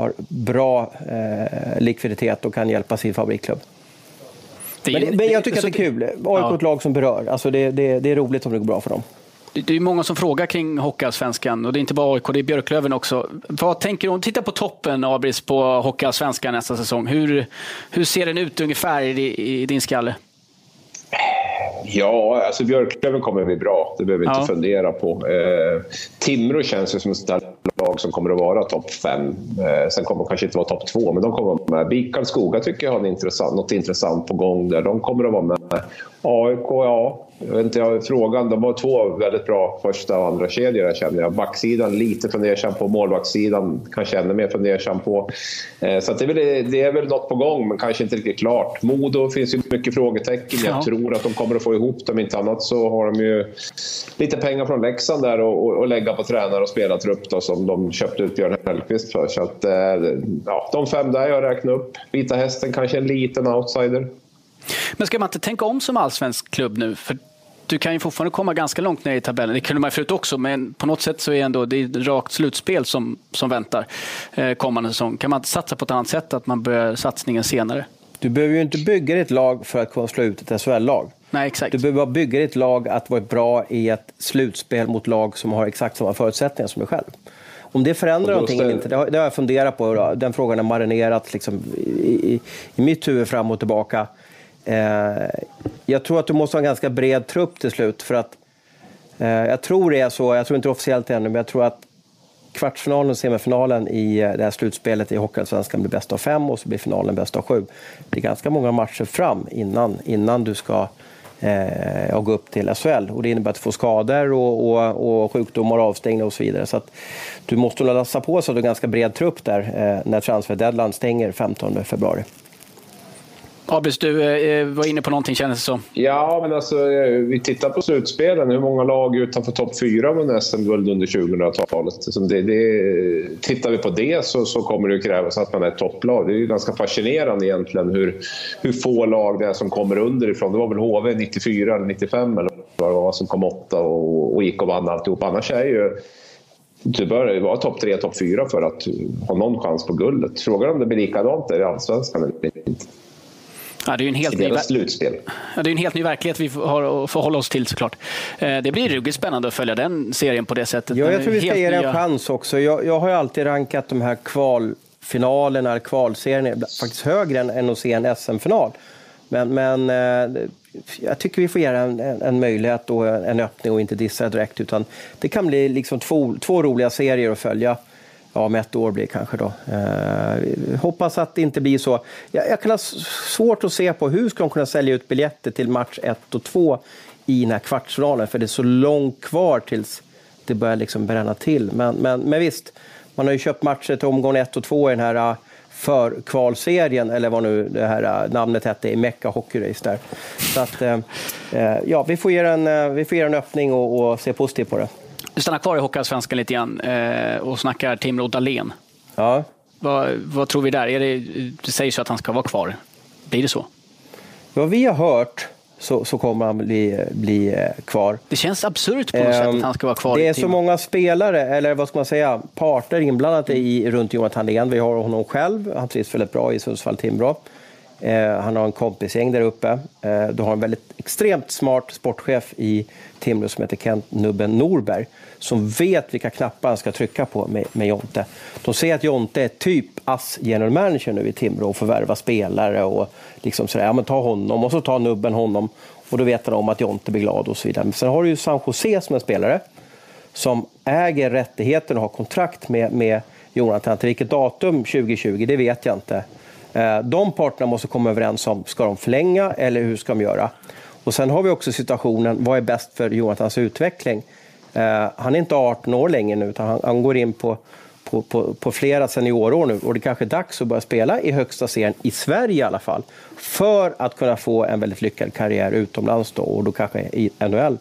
[SPEAKER 2] har bra eh, likviditet och kan hjälpa sin favoritklubb.
[SPEAKER 1] Det
[SPEAKER 2] Men, men jag tycker att det är kul. AIK
[SPEAKER 1] Ja.
[SPEAKER 2] ett lag som berör. Alltså det, det, det är roligt om det går bra för dem.
[SPEAKER 1] Det det är många som frågar kring Hockeyallsvenskan och det är inte bara AIK, det är Björklöven också. Vad tänker du om, titta på toppen Abris på Hockeyallsvenskan nästa säsong. Hur, hur ser den ut ungefär i, i din skalle?
[SPEAKER 3] Ja, alltså Björklöven kommer bli bra. Det behöver vi
[SPEAKER 1] Ja.
[SPEAKER 3] inte fundera på. Eh, Timrå känns ju som ett lag som kommer att vara topp fem. Eh, sen kommer de kanske inte vara topp två, men de kommer att vara med. BIK Karlskoga tycker jag har intressant, något intressant på gång där. De kommer att vara med. AIK, ja. Jag vet inte, jag frågan. De har två väldigt bra första och andra kedjor där känner jag. Backsidan lite fundersam på. Målvaktssidan kanske ännu mer fundersam på. Eh, så det, är väl, det är väl något på gång, men kanske inte riktigt klart. Modo finns ju mycket frågetecken. Jag
[SPEAKER 1] Ja.
[SPEAKER 3] tror att de kommer att få ihop det. Om inte annat så har de ju lite pengar från Leksand där och, och, och lägga på tränare och spelartrupp då, som de köpte ut Björn Hellkvist för. Så att, eh, ja, de fem där jag räknar upp. Vita Hästen kanske en liten outsider.
[SPEAKER 1] Men ska man inte tänka om som allsvensk klubb nu? För du kan ju fortfarande komma ganska långt ner i tabellen. Det kunde man förut också, men på något sätt så är ändå, det är ett rakt slutspel som, som väntar eh, kommande säsong. Kan man inte satsa på ett annat sätt, att man börjar satsningen senare?
[SPEAKER 2] Du behöver ju inte bygga ditt lag för att kunna slå ut ett SHL-lag.
[SPEAKER 1] Nej, exakt.
[SPEAKER 2] Du behöver bara bygga ditt lag att vara bra i ett slutspel mot lag som har exakt samma förutsättningar som du själg. Om det förändrar någonting eller inte, det har, det har jag funderat på. Den frågan har marinerat liksom i, i, i mitt huvud fram och tillbaka. Eh, jag tror att du måste ha en ganska bred trupp till slut. För att, eh, jag tror det är så, jag tror inte officiellt ännu, men jag tror att kvartsfinalen och semifinalen i eh, det här slutspelet i Hockeyallsvenskan blir bäst av fem och så blir finalen bäst av sju. Det är ganska många matcher fram innan, innan du ska eh, gå upp till SHL. Och det innebär att du får skador och, och, och sjukdomar, avstängningar och så vidare. Så att du måste nog lassa på så att du har en ganska bred trupp där eh, när transfer deadline stänger 15 februari.
[SPEAKER 1] Abis, du eh, eh, var inne på någonting kändes det som.
[SPEAKER 3] Ja, men alltså eh, vi tittar på slutspelen. Hur många lag utanför topp fyra vann SM-guld under 2000-talet? Liksom det, det, tittar vi på det så, så kommer det krävas att man är ett topplag. Det är ju ganska fascinerande egentligen hur, hur få lag det är som kommer underifrån. Det var väl HV 94 eller 95 eller vad det var som kom åtta och, och gick och vann alltihop. Annars är ju du bör vara topp tre, topp fyra för att ha någon chans på guldet. Frågan om det blir likadant i Allsvenskan eller inte.
[SPEAKER 1] Ja, det är en helt
[SPEAKER 3] ny, slutspel.
[SPEAKER 1] Ja, det är en helt ny verklighet vi har att förhålla oss till såklart. Eh, det blir ruggigt spännande att följa den serien på det sättet.
[SPEAKER 2] Ja, jag tror vi ska ge det en chans också. Jag, jag har ju alltid rankat de här kvalfinalerna, kvalserierna, faktiskt högre än, än att se en SM-final. Men, men eh, jag tycker vi får ge en, en, en, möjlighet och en öppning och inte dissa direkt. Utan det kan bli liksom två, två roliga serier att följa ja, om ett år blir det kanske då. Eh, hoppas att det inte blir så. Jag, jag kan ha svårt att se på hur ska de kunna sälja ut biljetter till match 1 och 2 i den här kvartsfinalen, för det är så långt kvar tills det börjar liksom bränna till. Men, men, men visst, man har ju köpt matcher till omgång 1 och 2 i den här uh, förkvalserien, eller vad nu det här eh, namnet hette, i Mecca Hockey Race där. Så att, eh, eh ja, vi får ge en, vi får ge en öppning och, och se positivt på det.
[SPEAKER 1] Vi stannar kvar i Hockeyallsvenskan lite grann eh, och snackar Timrå Dahlén.
[SPEAKER 2] Ja.
[SPEAKER 1] Vad, vad, tror vi där? Är det, det sägs ju att han ska vara kvar. Blir det så?
[SPEAKER 2] Vad vi har hört så, så kommer han bli, bli eh, kvar.
[SPEAKER 1] Det känns absurt på något um, sätt att han ska vara kvar.
[SPEAKER 2] Det är så många spelare, eller vad ska man säga, parter inblandade i, runt Jonathan Dahlén. Vi har honom själv, han trivs väldigt bra i Sundsvall-Timrå. Eh, han har en kompisgäng där uppe. Eh, du har en väldigt extremt smart sportchef i Timrå som heter Kent Nubben Norberg som vet vilka knappar han ska trycka på med, med Jonte. De säger att Jonte är typ ass general manager nu i Timrå och förvärva spelare och liksom sådär, ja men ta honom och så tar Nubben honom och då vet han om att Jonte blir glad och så vidare. Men sen har du ju San Jose som en spelare som äger rättigheten och har kontrakt med, med Jonathan. Till vilket datum 2020, det vet jag inte. Eh, de parterna måste komma överens om, ska de förlänga eller hur ska de göra? Och sen har vi också situationen, vad är bäst för Jonathans utveckling? Eh, han är inte 18 år längre nu, utan han, han går in på, på, på, på, flera seniorår nu och det kanske är dags att börja spela i högsta serien, i Sverige i alla fall, för att kunna få en väldigt lyckad karriär utomlands då, och då kanske i NHL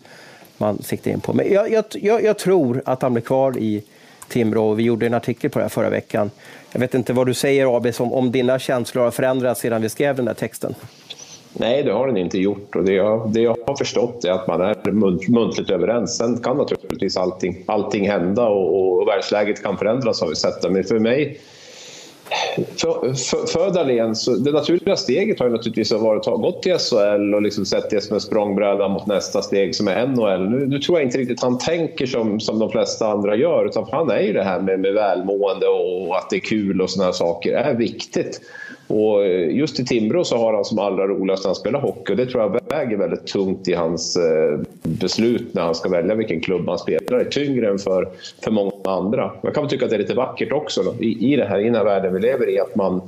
[SPEAKER 2] man siktar in på. Men jag, jag, jag, jag tror att han blir kvar i Timrå och vi gjorde en artikel på det här förra veckan. Jag vet inte vad du säger Abis om, om dina känslor har förändrats sedan vi skrev den där texten?
[SPEAKER 3] Nej, det har den inte gjort. Och det, jag, det jag har förstått är att man är muntligt överens. Sen kan naturligtvis allting, allting hända och, och världsläget kan förändras har vi sett. Men för mig för, för, för Dahlén, så det naturliga steget har ju naturligtvis varit att gå till SHL och liksom sett det som en språngbräda mot nästa steg som är NHL. Nu, nu, tror jag inte riktigt han tänker som, som de flesta andra gör, utan han är ju det här med, med välmående och att det är kul och sådana saker är viktigt. Och eh, just i Timrå så har han som allra roligast när han spelar hockey och det tror jag väger väldigt tungt i hans eh, beslut när han ska välja vilken klubb han spelar. i. tyngre än för, för många andra. Jag kan tycka att det är lite vackert också då, i, i, det här, i den här världen vi lever i, att man,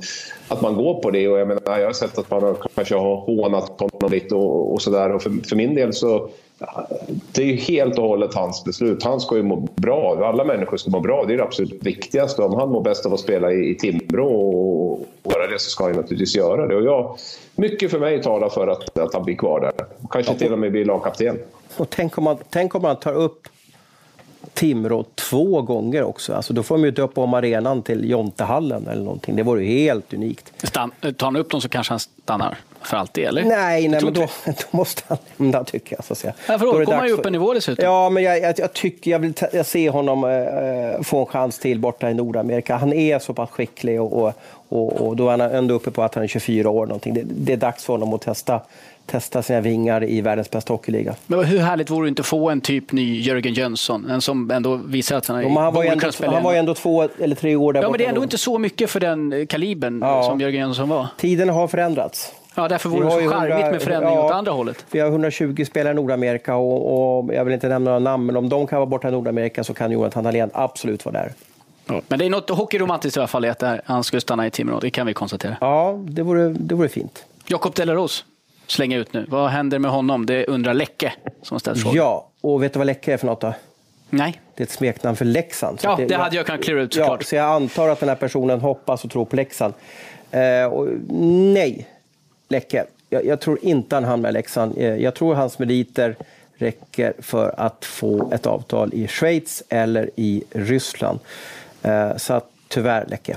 [SPEAKER 3] att man går på det. Och jag, menar, jag har sett att man kanske har hånat honom lite och, och sådär. För, för min del så det är ju helt och hållet hans beslut. Han ska ju må bra. Alla människor ska må bra. Det är det absolut viktigaste. Om han mår bäst av att spela i, i Timrå och göra det så ska han naturligtvis göra det. Och jag, mycket för mig talar för att, att han blir kvar där. Kanske till och med blir lagkapten.
[SPEAKER 2] Och tänk om man, tänk om man tar upp Timrå två gånger också. Alltså då får de ju döpa om arenan till Jontehallen eller någonting. Det vore ju helt unikt.
[SPEAKER 1] Stan tar han upp dem så kanske han stannar. För alltid, eller?
[SPEAKER 2] Nej, nej men då, då måste han lämna tycker jag. Så att säga.
[SPEAKER 1] Ja, för då, då kommer han ju upp en nivå dessutom.
[SPEAKER 2] Ja, men jag, jag, jag tycker jag vill jag ser honom äh, få en chans till borta i Nordamerika. Han är så pass skicklig och, och, och, och då är han ändå uppe på att han är 24 år. Någonting. Det, det är dags för honom att testa testa sina vingar i världens bästa hockeyliga.
[SPEAKER 1] Men hur härligt vore det inte att få en typ ny Jörgen Jönsson? En som ändå visar att han, är,
[SPEAKER 2] han var, ändå, han var ändå två eller tre år där
[SPEAKER 1] Ja, men det är ändå då. inte så mycket för den kalibern ja. som Jörgen Jönsson var.
[SPEAKER 2] Tiden har förändrats.
[SPEAKER 1] Ja, därför vore det så charmigt med förändring ja, åt andra hållet.
[SPEAKER 2] Vi har 120 spelare i Nordamerika och, och, jag vill inte nämna några namn, men om de kan vara borta i Nordamerika så kan Jonathan Dahlén absolut vara där.
[SPEAKER 1] Ja. Men det är något hockeyromantiskt i alla fall att han skulle stanna i Timrå, det kan vi konstatera.
[SPEAKER 2] Ja, det vore, det vore fint.
[SPEAKER 1] Jakob Delaros, slänga ut nu. Vad händer med honom? Det undrar Läcke som ställt frågan.
[SPEAKER 2] Ja, och vet du vad Läcke är för något då?
[SPEAKER 1] Nej.
[SPEAKER 2] Det är ett smeknamn för Leksand.
[SPEAKER 1] Ja, det, det hade jag kunnat klura ut såklart.
[SPEAKER 2] Ja, så jag antar att den här personen hoppas och tror på Leksand. Eh, och, nej, Läcke. Jag, jag, tror inte han hamnar i Leksand. Eh, jag tror hans meriter räcker för att få ett avtal i Schweiz eller i Ryssland. Eh, så att, tyvärr, Läcke.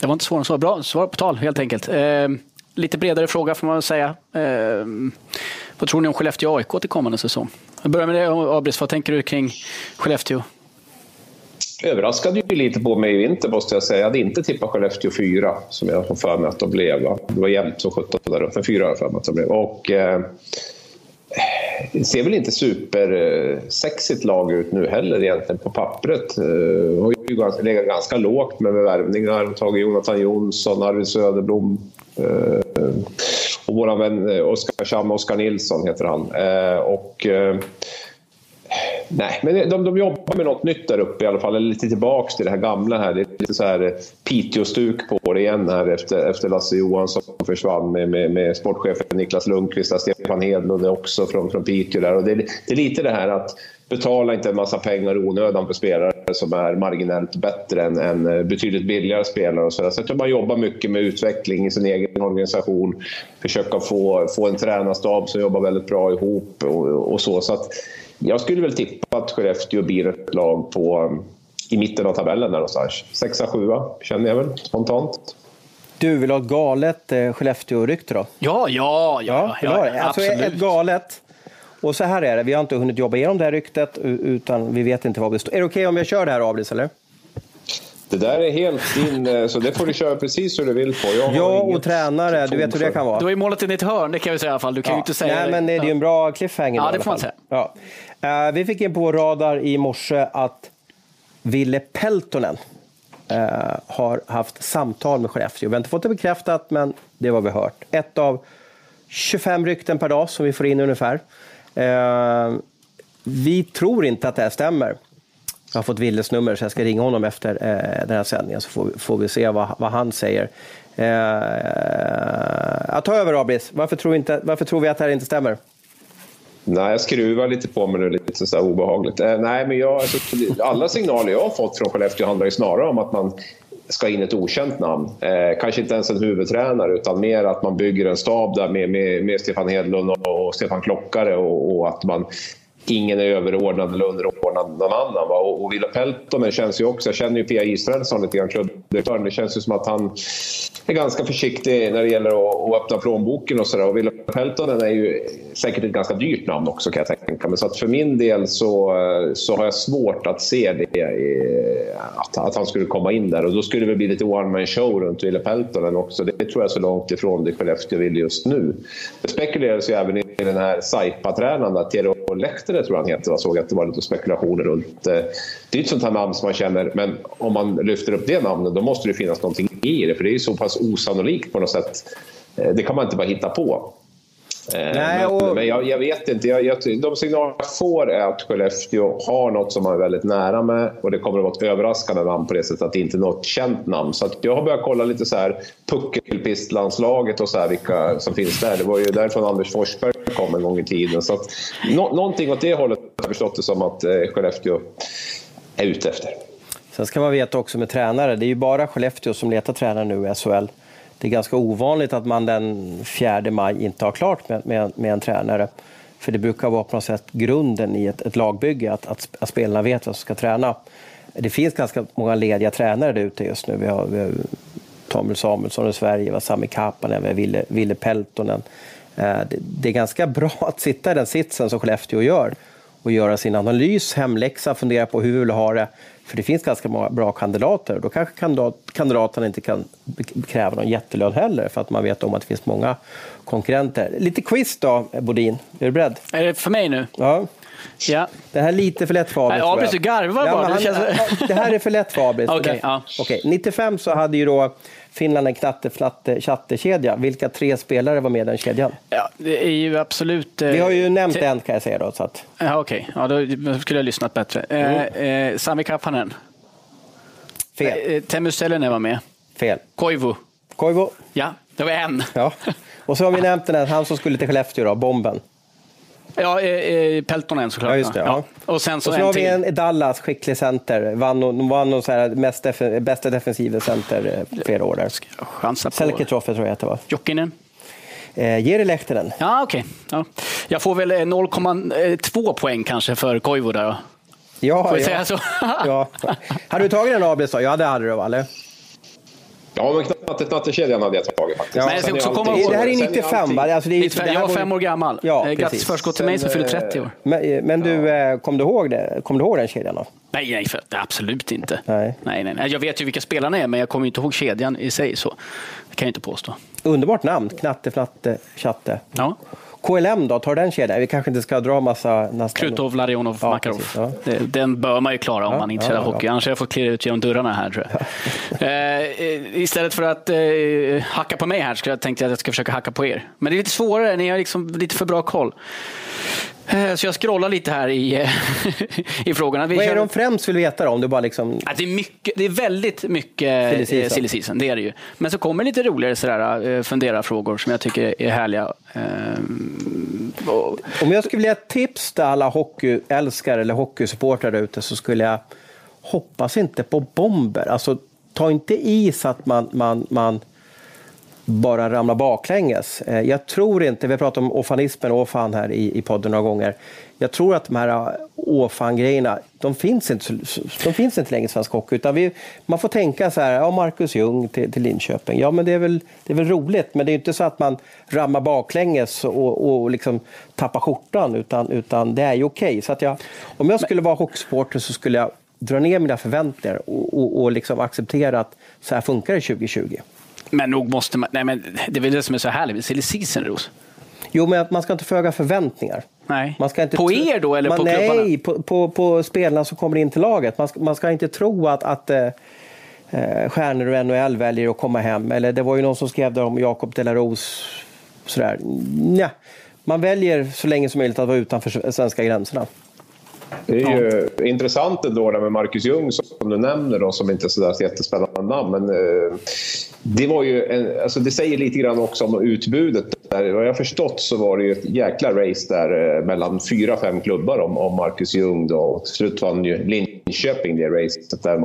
[SPEAKER 1] Det var inte svårare än så. Bra svar på tal, helt enkelt. Eh, lite bredare fråga får man väl säga. Eh, vad tror ni om Skellefteå AIK till kommande säsong? Jag börjar med dig Abris, vad tänker du kring Skellefteå?
[SPEAKER 3] Överraskade ju lite på mig i vinter måste jag säga. Jag hade inte tippat Skellefteå 4 som jag har för mig att de blev. Va? Det var jämnt som 17 där uppe. 4 har jag för mig att de blev. Och, eh, det ser väl inte supersexigt lag ut nu heller egentligen på pappret. De har ju legat ganska lågt med värvningar. Tagit Jonathan Jonsson, Arvid Söderblom, Eh, och vår vän eh, Oskar Cham, Oskar Nilsson heter han. Eh, och, eh, nej, men de, de jobbar med något nytt där uppe i alla fall, eller lite tillbaks till det här gamla här. Det är lite så här eh, Piteå-stuk på det igen här efter, efter Lasse Johansson försvann med, med, med sportchefen Niklas Lundqvist, Stefan Hedlund också från, från Piteå där. Och det, det är lite det här att betala inte en massa pengar i onödan för spelare som är marginellt bättre än, än eh, betydligt billigare spelare. Och så, så jag tror man jobbar mycket med utveckling i sin egen organisation. Försöka få, få en tränarstab som jobbar väldigt bra ihop och, och så. så att jag skulle väl tippa att Skellefteå blir ett lag på, i mitten av tabellen där någonstans. Sexa, sjua känner jag väl spontant.
[SPEAKER 2] Du vill ha ett galet eh, Skellefteå-rykte då?
[SPEAKER 1] Ja, ja, ja. ja,
[SPEAKER 2] ja, alltså ett galet och så här är det, vi har inte hunnit jobba igenom det här ryktet utan vi vet inte vad det står. Är det okej okay om jag kör det här Abris eller?
[SPEAKER 3] Det där är helt din, eh, så det får du köra precis hur du vill på.
[SPEAKER 2] Jag ja, och tränare, du vet hur det kan vara.
[SPEAKER 1] Du har ju målat in ett hörn, det kan vi säga i alla fall. Du kan ja. ju inte säga
[SPEAKER 2] Nej, men det är ju en bra cliffhanger.
[SPEAKER 1] Ja, det får man säga.
[SPEAKER 2] Ja. Uh, vi fick in på vår radar i morse att Ville Peltonen uh, har haft samtal med Skellefteå. Vi har inte fått det bekräftat, men det var vi hört. Ett av 25 rykten per dag som vi får in ungefär. Eh, vi tror inte att det här stämmer. Jag har fått Willes nummer så jag ska ringa honom efter eh, den här sändningen så får, får vi se vad, vad han säger. Eh, jag tar över Abris. Varför tror, inte, varför tror vi att det här inte stämmer?
[SPEAKER 3] Nej, jag skruvar lite på mig nu, lite så obehagligt. Eh, nej, men jag, alltså, alla signaler jag har fått från Skellefteå handlar ju snarare om att man ska in ett okänt namn. Eh, kanske inte ens en huvudtränare utan mer att man bygger en stab där med, med, med Stefan Hedlund och, och Stefan Klockare och, och, att man ingen är överordnad eller underordnad någon annan. Va? Och, och Villa Peltonen känns ju också, jag känner ju Pia Israelsson lite grann, klubbdirektören. Det känns ju som att han är ganska försiktig när det gäller att, att öppna plånboken och sådär. Och Villa Peltonen är ju säkert ett ganska dyrt namn också kan jag tänka mig. Så att för min del så, så har jag svårt att se det, eh, att, att han skulle komma in där. Och då skulle det bli lite one man show runt Villa Peltonen också. Det tror jag är så långt ifrån det Skellefteå vill just nu. Det spekuleras ju även i den här Saipa-tränaren, Tero Lehtinen tror jag han heter. Jag såg att det var lite spekulationer runt. Eh, det är ett sånt här namn som man känner, men om man lyfter upp det namnet då måste det finnas någonting i det. För det är ju så pass osannolikt på något sätt. Eh, det kan man inte bara hitta på. Eh, Nej, och... Men, men jag, jag, vet inte. Jag, jag, de signaler jag får är att Skellefteå har något som man är väldigt nära med och det kommer att vara ett överraskande namn på det sättet att det inte är något känt namn. Så jag har börjat kolla lite så här puckelpistlandslaget och så här vilka som finns där. Det var ju därifrån Anders Forsberg kom en gång i tiden. Så att, no, någonting åt det hållet har jag förstått det som att eh, Skellefteå är ute efter.
[SPEAKER 2] Sen ska man veta också med tränare, det är ju bara Skellefteå som letar tränare nu i SHL det är ganska ovanligt att man den 4 maj inte har klart med, med, med en tränare. För det brukar vara på något sätt grunden i ett, ett lagbygge, att, att, att, spelarna vet vad som ska träna. Det finns ganska många lediga tränare där ute just nu. Vi har, vi har Tommy Samuelsson i Sverige, var Sami Kapanen, Ville, Ville Peltonen. Eh, det, det är ganska bra att sitta i den sitsen som Skellefteå gör och göra sin analys, hemläxa, fundera på hur vi vill ha det. För det finns ganska många bra kandidater. Då kanske kandidat, kandidaterna inte kan kräva någon jättelön heller för att man vet om att det finns många konkurrenter. Lite quiz då, Bodin. Är du beredd?
[SPEAKER 1] Är det för mig nu?
[SPEAKER 2] Ja.
[SPEAKER 1] Ja.
[SPEAKER 2] Det här är lite för lätt för Abris.
[SPEAKER 1] Abris, du garvar bara.
[SPEAKER 2] Ja,
[SPEAKER 1] det, känns...
[SPEAKER 2] det, här är för lätt för Abris.
[SPEAKER 1] okay, ja.
[SPEAKER 2] okay. 95 så hade ju då Finland en knatte-flatte-tjatte-kedja. Vilka tre spelare var med i den kedjan?
[SPEAKER 1] Ja, det är ju absolut...
[SPEAKER 2] Eh, Vi har ju nämnt en kan jag säga då. Så att...
[SPEAKER 1] Ja, Okej, okay. ja, då skulle jag lyssnat bättre. Mm. Eh, eh, Sami Kapanen.
[SPEAKER 2] Fel.
[SPEAKER 1] Eh, Teemu Selänne var med.
[SPEAKER 2] Fel.
[SPEAKER 1] Koivu.
[SPEAKER 2] Koivu.
[SPEAKER 1] Ja, det var en.
[SPEAKER 2] Ja. Och så har vi nämnt den här, han som skulle till Skellefteå, då, Bomben.
[SPEAKER 1] Ja, eh, Peltonen såklart.
[SPEAKER 2] Ja, just det, ja.
[SPEAKER 1] Ja. Och sen så,
[SPEAKER 2] och så har vi en Dallas, skicklig center. Vann, vann så här, mest def bästa defensiva center eh, flera år där.
[SPEAKER 1] Chansa på.
[SPEAKER 2] Selke Troffe tror jag att det var.
[SPEAKER 1] Jokinen.
[SPEAKER 2] Eh, Jere Lehtinen.
[SPEAKER 1] Ja, okej. Okay. Ja. Jag får väl 0,2 poäng kanske för Koivu där då.
[SPEAKER 2] Ja,
[SPEAKER 1] Får vi
[SPEAKER 2] ja.
[SPEAKER 1] säga så?
[SPEAKER 2] ja. Hade du tagit den då? Ja, det hade du? Eller?
[SPEAKER 3] Ja, men knatte, knattekedjan hade jag tagit faktiskt.
[SPEAKER 1] Ja, men jag ska också komma
[SPEAKER 2] ihåg... Det här är
[SPEAKER 3] Sen
[SPEAKER 2] 95
[SPEAKER 3] alltid...
[SPEAKER 2] va? Alltså, det är,
[SPEAKER 1] 95, jag var fem år gammal.
[SPEAKER 2] Ja,
[SPEAKER 1] Grattis
[SPEAKER 2] precis.
[SPEAKER 1] förskott till mig som fyller 30 år.
[SPEAKER 2] Men, men du, ja. kom, du ihåg det? kom du ihåg den kedjan då?
[SPEAKER 1] Nej, nej för, absolut inte.
[SPEAKER 2] Nej.
[SPEAKER 1] Nej, nej, nej. Jag vet ju vilka spelarna är, men jag kommer inte ihåg kedjan i sig. så. Det kan jag inte påstå.
[SPEAKER 2] Underbart namn, Knatte, Fnatte, Chatte.
[SPEAKER 1] Ja.
[SPEAKER 2] KLM då, tar den kedjan? Vi kanske inte ska dra massa... Nästan...
[SPEAKER 1] Krutov, Larionov,
[SPEAKER 2] Ja,
[SPEAKER 1] Makarov.
[SPEAKER 2] precis, ja.
[SPEAKER 1] Den bör man ju klara om
[SPEAKER 2] Ja,
[SPEAKER 1] man är intresserad av hockey. Annars har jag fått klirra ut genom dörrarna här tror jag. Eh, istället för att eh, hacka på mig här så tänkte jag att jag ska försöka hacka på er. Men det är lite svårare, ni har liksom lite för bra koll. Eh, så jag scrollar lite här i, eh, i frågorna. Vi
[SPEAKER 2] Vad är de främst vill veta då? Om du bara liksom...
[SPEAKER 1] Ja, det, är mycket, det är väldigt mycket
[SPEAKER 2] Silly
[SPEAKER 1] eh,
[SPEAKER 2] season.
[SPEAKER 1] silly season, det är det ju. Men så kommer lite roligare sådär, fundera-frågor som jag tycker är härliga.
[SPEAKER 2] Om jag skulle vilja ge tips till alla hockeyälskare eller hockeysupportrar där ute så skulle jag hoppas inte på bomber. Alltså, ta inte i så att man, man, man bara ramlar baklänges. Eh, jag tror inte, vi har pratat om ofanismen och ofan här i, i podden några gånger. Jag tror att de här eh, ofan-grejerna, de finns inte, de finns inte längre i svensk hockey. Utan vi, man får tänka så här, ja Marcus Ljung till, till Linköping. Ja men det är, väl, det är väl roligt, men det är inte så att man ramlar baklänges och, och liksom tappar skjortan. Utan, utan det är ju okej. Så att jag, om jag skulle vara hockeysupporter så skulle jag dra ner mina förväntningar och, och, och liksom acceptera att så här funkar det 2020.
[SPEAKER 1] Men nog måste man... Nej, men det är väl det som är så härligt med silly season, Ros.
[SPEAKER 2] Jo, men att man ska inte få höga förväntningar.
[SPEAKER 1] Nej.
[SPEAKER 2] Man ska inte
[SPEAKER 1] på er då, eller
[SPEAKER 2] man,
[SPEAKER 1] på
[SPEAKER 2] nej,
[SPEAKER 1] klubbarna?
[SPEAKER 2] på, på, på spelarna som kommer in till laget. Man ska, man ska inte tro att, att eh, eh, stjärnor och NHL väljer att komma hem. Eller det var ju någon som skrev där om Jakob de la Rose. Sådär. Nja. Man väljer så länge som möjligt att vara utanför svenska gränserna.
[SPEAKER 3] Det är ju intressant ändå det med Marcus Ljung som du nämner då, som inte är sådär jättespännande namn. Men eh, det, var ju en, alltså det säger lite grann också om utbudet. Där. Vad jag förstått så var det ju ett jäkla race där eh, mellan fyra, fem klubbar om, om Marcus Ljung. Då. Och till slut vann ju Linköping det racet. Där.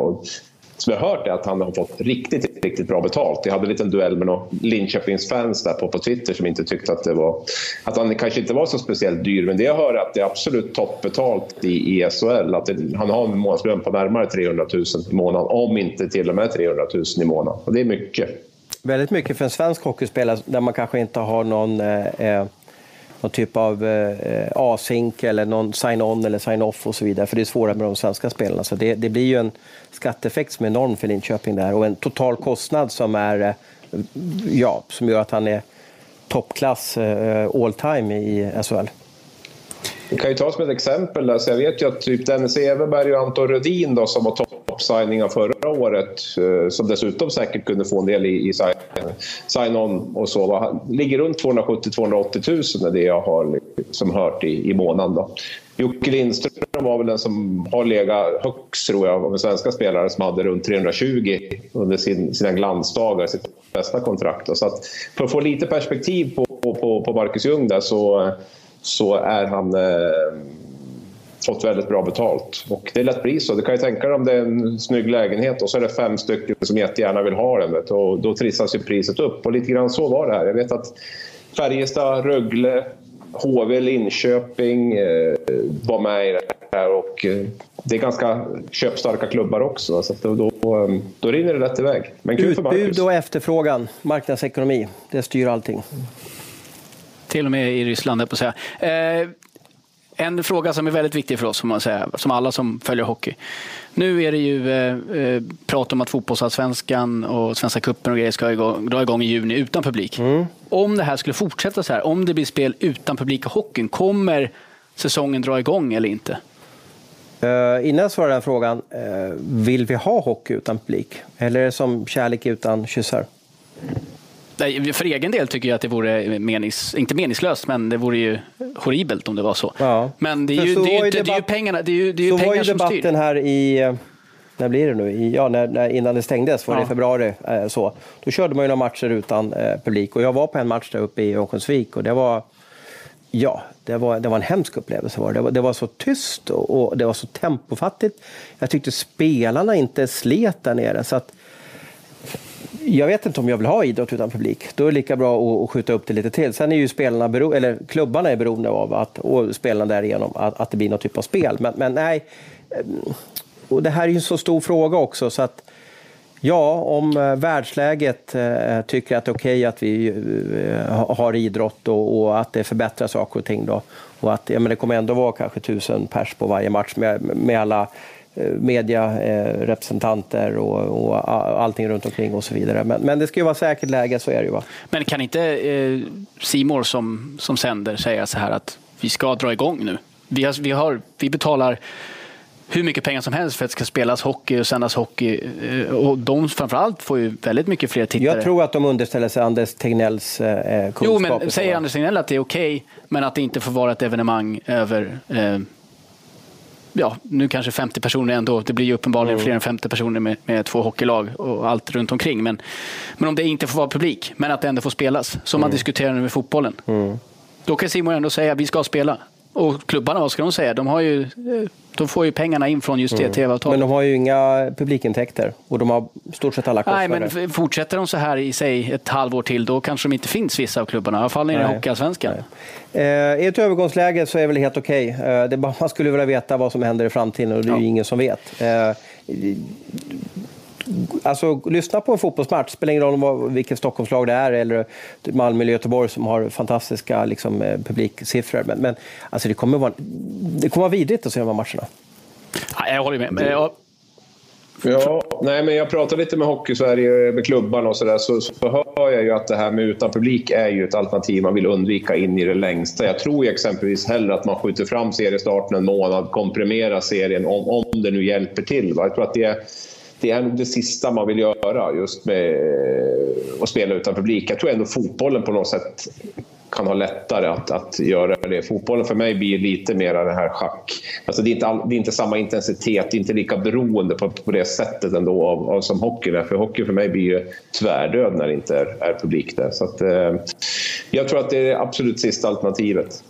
[SPEAKER 3] Som jag har hört är att han har fått riktigt, riktigt bra betalt. Jag hade en liten duell med några Linköpingsfans där på, på Twitter som inte tyckte att det var... Att han kanske inte var så speciellt dyr, men det jag hör är att det är absolut toppbetalt i, i SHL. Att det, han har en månadslön på närmare 300 000 i månaden, om inte till och med 300 000 i månaden. Och det är mycket.
[SPEAKER 2] Väldigt mycket för en svensk hockeyspelare där man kanske inte har någon, eh, eh, någon typ av eh, async eller någon sign-on eller sign-off och så vidare. För det är svårare med de svenska spelarna. Så det, det blir ju en skatteeffekt som är enorm för Linköping där och en total kostnad som är eh, ja, som gör att han är toppklass eh, all time i SHL.
[SPEAKER 3] Vi kan ju ta som ett exempel. Där. Så jag vet ju att typ Dennis Everberg och Anton Rödin då, som var toppsigningar förra året, eh, som dessutom säkert kunde få en del i, i sign-on och så, va, ligger runt 270-280 000 är det jag har liksom hört i, i månaden. Då. Jocke Lindström var väl den som har legat högst, tror jag, av de svenska spelare som hade runt 320 under sin, sina glansdagar, sitt bästa kontrakt. Då. Så att för att få lite perspektiv på, på, på Marcus Ljung där så, så är han eh, fått väldigt bra betalt. Och det är lätt pris. Så du kan ju tänka dig om det är en snygg lägenhet och så är det fem stycken som jättegärna vill ha den. Vet, och då trissas ju priset upp. Och lite grann så var det här. Jag vet att Färjestad, Rögle, HV, Linköping eh, var med i det här och eh, det är ganska köpstarka klubbar också, så då, då, då rinner det rätt iväg.
[SPEAKER 2] Men kul Utbud och efterfrågan, marknadsekonomi, det styr allting.
[SPEAKER 1] Till och med i Ryssland, på att säga. Eh, en fråga som är väldigt viktig för oss, som, man säger, som alla som följer hockey. Nu är det ju eh, eh prat om att fotbollsallsvenskan och Svenska cupen och grejer ska igång, dra igång i juni utan publik. Mm. Om det här skulle fortsätta så här, om det blir spel utan publik i hockeyn, kommer säsongen dra igång eller inte?
[SPEAKER 2] Uh, innan jag svarar den frågan, uh, vill vi ha hockey utan publik? Eller är det som kärlek utan kyssar?
[SPEAKER 1] För egen del tycker jag att det vore menings, inte meningslöst, men det vore ju horribelt om det var så. Ja. Men det är ju, det är ju, det är ju pengarna, det är ju, det är ju
[SPEAKER 2] så
[SPEAKER 1] pengar
[SPEAKER 2] var ju debatten här i, eh, när blir det nu? I, ja, när, när, innan det stängdes, var det ja. i februari. Eh, så. Då körde man ju några matcher utan eh, publik och jag var på en match där uppe i Örnsköldsvik och det var Ja, det var, det var en hemsk upplevelse. Var det. var, det var så tyst och, och, det var så tempofattigt. Jag tyckte spelarna inte slet där nere. Så att, jag vet inte om jag vill ha idrott utan publik. Då är det lika bra att skjuta upp det lite till. Sen är ju spelarna bero, eller klubbarna är beroende av att, och spelarna därigenom att, att det blir någon typ av spel. Men, men nej, eh, och det här är ju en så stor fråga också så att Ja, om eh, världsläget eh, tycker att det är okej okay att vi eh, har idrott och, och, att det förbättrar saker och ting då. Och att ja, men det kommer ändå vara kanske tusen pers på varje match med, med alla mediarepresentanter eh, och, och allting runt omkring och så vidare. Men, men det ska ju vara säkert läge, så är det ju. Va?
[SPEAKER 1] Men kan inte Simor eh, som, som sänder säga så här att vi ska dra igång nu? Vi, har, vi, har, vi betalar hur mycket pengar som helst för att det ska spelas hockey och sändas hockey. Eh, och de framförallt får ju väldigt mycket fler tittare.
[SPEAKER 2] Jag tror att de underställer sig Anders Tegnells eh, kunskap.
[SPEAKER 1] Jo, men säger Anders Tegnell att det är okej, okay, men att det inte får vara ett evenemang över eh, ja, nu kanske 50 personer ändå. Det blir ju uppenbarligen mm. fler än 50 personer med, med, två hockeylag och allt runt omkring. Men, men om det inte får vara publik, men att det ändå får spelas, som mm. man diskuterar nu med fotbollen. Mm. Då kan Simon ändå säga att vi ska spela. Och klubbarna, vad ska de säga? De, har ju, de får ju pengarna in från just det mm. tv-avtalet.
[SPEAKER 2] Men de har ju inga publikintäkter och de har stort sett alla kostnader.
[SPEAKER 1] Nej, men fortsätter de så här i sig ett halvår till, då kanske de inte finns vissa av klubbarna. I alla fall nere i Hockeyallsvenskan.
[SPEAKER 2] Eh, I ett övergångsläge så är väl helt okej. Okay. Eh, man skulle vilja veta vad som händer i framtiden och det är ja. ju ingen som vet. Eh, alltså, lyssna på en fotbollsmatch, spelar ingen roll vilket Stockholmslag det är eller Malmö eller Göteborg som har fantastiska liksom, eh, publiksiffror. Men, men alltså, det, kommer vara, det kommer vara vidrigt att se de här matcherna.
[SPEAKER 1] Ja, jag håller med. Men jag...
[SPEAKER 3] Ja, nej, men jag pratar lite med Hockeysverige, med klubbarna och sådär, så, så hör jag ju att det här med utan publik är ju ett alternativ man vill undvika in i det längsta. Jag tror ju exempelvis hellre att man skjuter fram seriestarten en månad, komprimerar serien om, om det nu hjälper till. Va? Jag tror att det är det är nog det sista man vill göra, just med eh, att spela utan publik. Jag tror ändå fotbollen på något sätt kan ha lättare att, att göra det. Fotbollen för mig blir lite mer det här schack. Alltså det, är inte all, det är inte samma intensitet, det är inte lika beroende på, på det sättet ändå av, av som hockey. För hockey för mig blir ju tvärdöd när det inte är, är publik där. Så att, eh, jag tror att det är det absolut sista alternativet.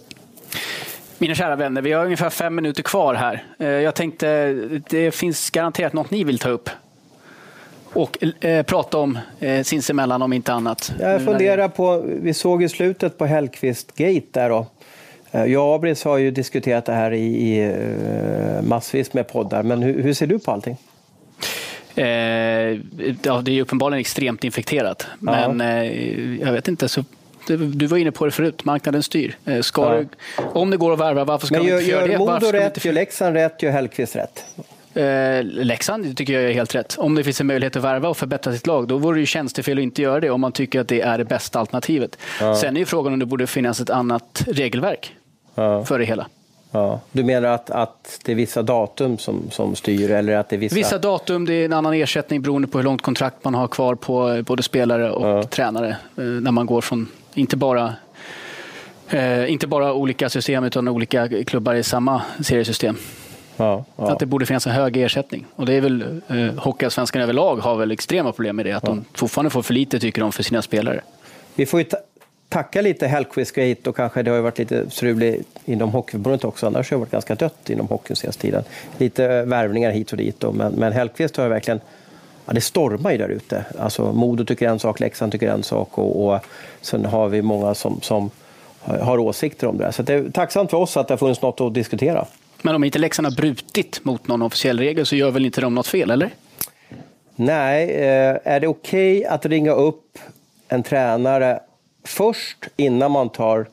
[SPEAKER 1] Mina kära vänner, vi har ungefär fem minuter kvar här. Eh, jag tänkte, det finns garanterat något ni vill ta upp och eh, prata om eh, sinsemellan om inte annat.
[SPEAKER 2] Jag funderar på, vi såg ju slutet på Hellqvist Gate där då. Eh, jag och Abris har ju diskuterat det här i, i eh, massvis med poddar, men hur, hur ser du på allting?
[SPEAKER 1] Eh, ja, det är ju uppenbarligen extremt infekterat, ja. men eh, jag vet inte, så du var inne på det förut, marknaden styr. Eh, ska ja. du, om det går att värva, varför ska
[SPEAKER 2] Men
[SPEAKER 1] gör, inte
[SPEAKER 2] det? Gör Modo rätt, gör Leksand rätt, gör Hellkvist rätt?
[SPEAKER 1] Eh, Leksand tycker jag är helt rätt. Om det finns en möjlighet att värva och förbättra sitt lag, då vore det ju tjänstefel att inte göra det om man tycker att det är det bästa alternativet. Ja. Sen är ju frågan om det borde finnas ett annat regelverk ja. för det hela.
[SPEAKER 2] Ja. Du menar att, att det är vissa datum som, som styr? Eller att det är vissa...
[SPEAKER 1] vissa datum, det är en annan ersättning beroende på hur långt kontrakt man har kvar på både spelare och ja. tränare. Eh, när man går från inte bara, eh, inte bara olika system utan olika klubbar i samma seriesystem. Ja, ja. Att det borde finnas en hög ersättning. Och det är väl, eh, Hockeyallsvenskan överlag har väl extrema problem med det. Att ja. de fortfarande får för lite, tycker de, för sina spelare.
[SPEAKER 2] Vi får ju ta tacka lite Hellkvist och kanske det har varit lite struligt inom Hockeyförbundet också. Annars har det varit ganska dött inom hockeyn senaste tiden. Lite värvningar hit och dit. Då. Men, men Hellkvist har verkligen ja, det stormar ju där ute. Alltså, Modo tycker en sak, Leksand tycker en sak och, och sen har vi många som, som har åsikter om det. Så det är tacksamt för oss att det har funnits något att diskutera.
[SPEAKER 1] Men om inte Leksand har brutit mot någon officiell regel så gör väl inte de något fel, eller?
[SPEAKER 2] Nej, eh, är det okej okay att ringa upp en tränare först innan man tar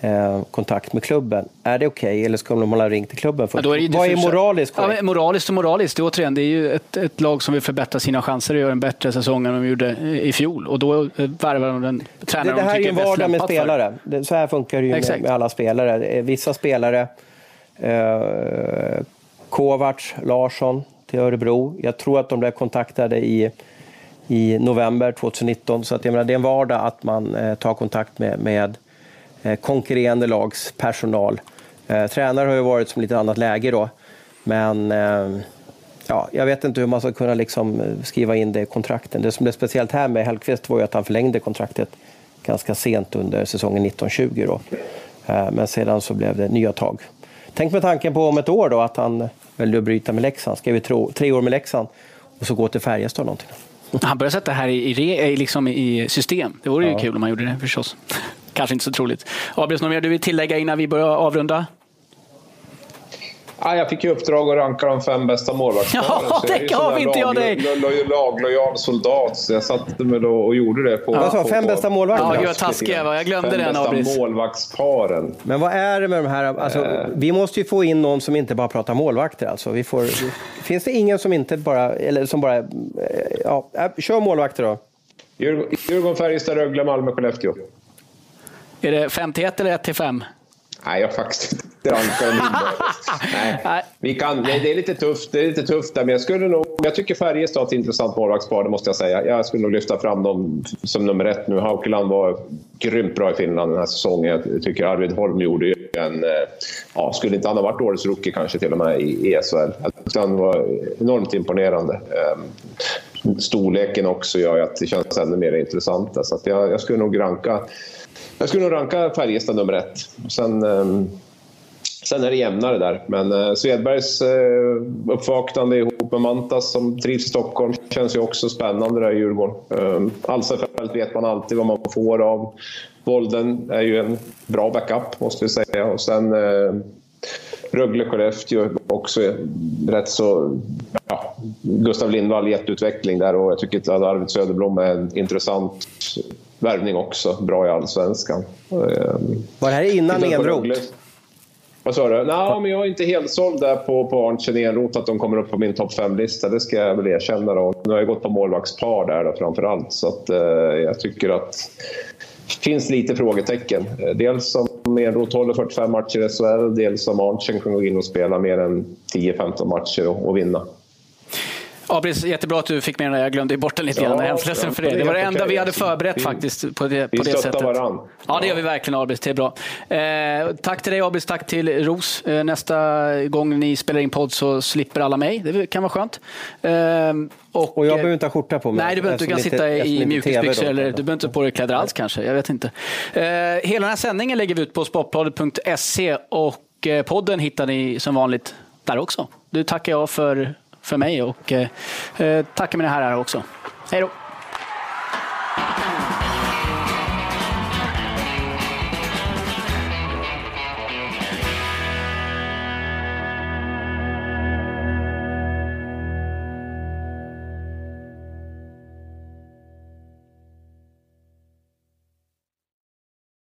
[SPEAKER 2] eh, kontakt med klubben. Är det okej okay, eller ska de ha ringt till klubben först? Ja, är Vad är moraliskt
[SPEAKER 1] korrekt? Ja, moraliskt och moraliskt. Det, återigen, det är ju ett, ett, lag som vill förbättra sina chanser och göra en bättre säsong än de gjorde i fjol. Och då eh, värvar de den tränare
[SPEAKER 2] det, det här är ju en vardag med spelare. Det, så här funkar det ju med, med, alla spelare. Eh, vissa spelare, eh, Kovacs, Larsson till Örebro. Jag tror att de blev kontaktade i i november 2019. Så att jag menar, det är en vardag att man eh, tar kontakt med, med konkurrerande lags personal. Eh, tränare har ju varit som lite annat läge då. Men eh, ja, jag vet inte hur man ska kunna liksom eh, skriva in det i kontrakten. Det som blev speciellt här med Hellkvist var ju att han förlängde kontraktet ganska sent under säsongen 1920. Då. Eh, men sedan så blev det nya tag. Tänk med tanken på om ett år då att han väljer att bryta med Leksand, skriver tre år med Leksand och så gå till Färjestad någonting.
[SPEAKER 1] Han börjar sätta det här i, i, liksom i system. Det vore ju kul om han gjorde det förstås. Kanske inte så troligt. Abris, något mer du vill tillägga innan vi börjar avrunda?
[SPEAKER 3] Ja, jag fick ju uppdrag att ranka de fem bästa målvaktsparen.
[SPEAKER 1] Ja, det gav inte jag dig!
[SPEAKER 3] Laglojal soldat, så jag satte mig då och gjorde det. På,
[SPEAKER 2] Vad sa Fem bästa målvakter?
[SPEAKER 1] Ja, gud vad taskig jag var. Jag glömde
[SPEAKER 3] fem
[SPEAKER 1] den,
[SPEAKER 3] Abris. bästa målvaktsparen.
[SPEAKER 2] Men vad är det med de här... Alltså, äh. Vi måste ju få in någon som inte bara pratar målvakter. Alltså. Vi får, finns det ingen som inte bara... Eller som bara... Ja, äh, kör målvakter då.
[SPEAKER 3] Djurgården, Färjestad, Rögle, Malmö, Skellefteå.
[SPEAKER 1] Är det 5 till 1 eller 1 till 5?
[SPEAKER 3] Nej, jag har faktiskt inte Nej, vi kan, nej, det är lite tufft, det är lite tufft där, men jag skulle nog... Jag tycker Färjestad har ett intressant målvaktspar, det måste jag säga. Jag skulle nog lyfta fram dem som nummer ett nu. Haukeland var grymt bra i Finland den här säsongen. Jag tycker Arvid Holm gjorde en... Eh, ja, skulle inte han ha varit årets rookie kanske till och med i ESL? Han var enormt imponerande. Ehm, storleken också gör att det känns ännu mer intressant. Så jag, jag skulle nog ranka jag skulle nog ranka Färjestad nummer ett. Sen, ehm, sen är det jämnare där. Men eh, Svedbergs eh, uppvaknande ihop med Mantas som trivs i Stockholm känns ju också spännande där i Djurgården. Ehm, Alsefelt vet man alltid vad man får av. Volden är ju en bra backup måste vi säga. Och sen eh, Rögle-Skellefteå också rätt så... Ja, Gustav Lindvall jätteutveckling där och jag tycker att Arvid Söderblom är en intressant värvning också. Bra i allsvenskan.
[SPEAKER 2] Var det här innan Enroth?
[SPEAKER 3] Vad sa du? Nej, men jag är inte helt såld där på, på Arntzen Enroth att de kommer upp på min topp 5-lista. Det ska jag väl erkänna. Då. Nu har jag gått på målvaktspar där då, framför allt. Så att, eh, jag tycker att finns lite frågetecken. Eh, dels om Enroth håller 45 matcher i SHL, dels om Arntzen kommer gå in och spela mer än 10-15 matcher och, och vinna.
[SPEAKER 1] Abris, jättebra att du fick med den där. Jag glömde bort den lite ja, grann. Jag är ledsen för det. Det var det enda vi hade förberett vi, faktiskt på det, på det sättet. Varann. Ja, det gör vi verkligen Abris. Det är bra. Eh, tack till dig Abris, tack till Ros. Eh, nästa gång ni spelar in podd så slipper alla mig. Det kan vara skönt.
[SPEAKER 2] Eh, och, och, jag behöver inte ha skjorta på mig.
[SPEAKER 1] Nej, du, behöver, du kan lite, sitta i mjukisbyxor eller du behöver inte på dig kläder alls kanske. Jag vet inte. Eh, hela den här sändningen lägger vi ut på sportbladet.se och eh, podden hittar ni som vanligt där också. Du tackar jag för för mig och eh, eh tacka mina herrar också. Hej då!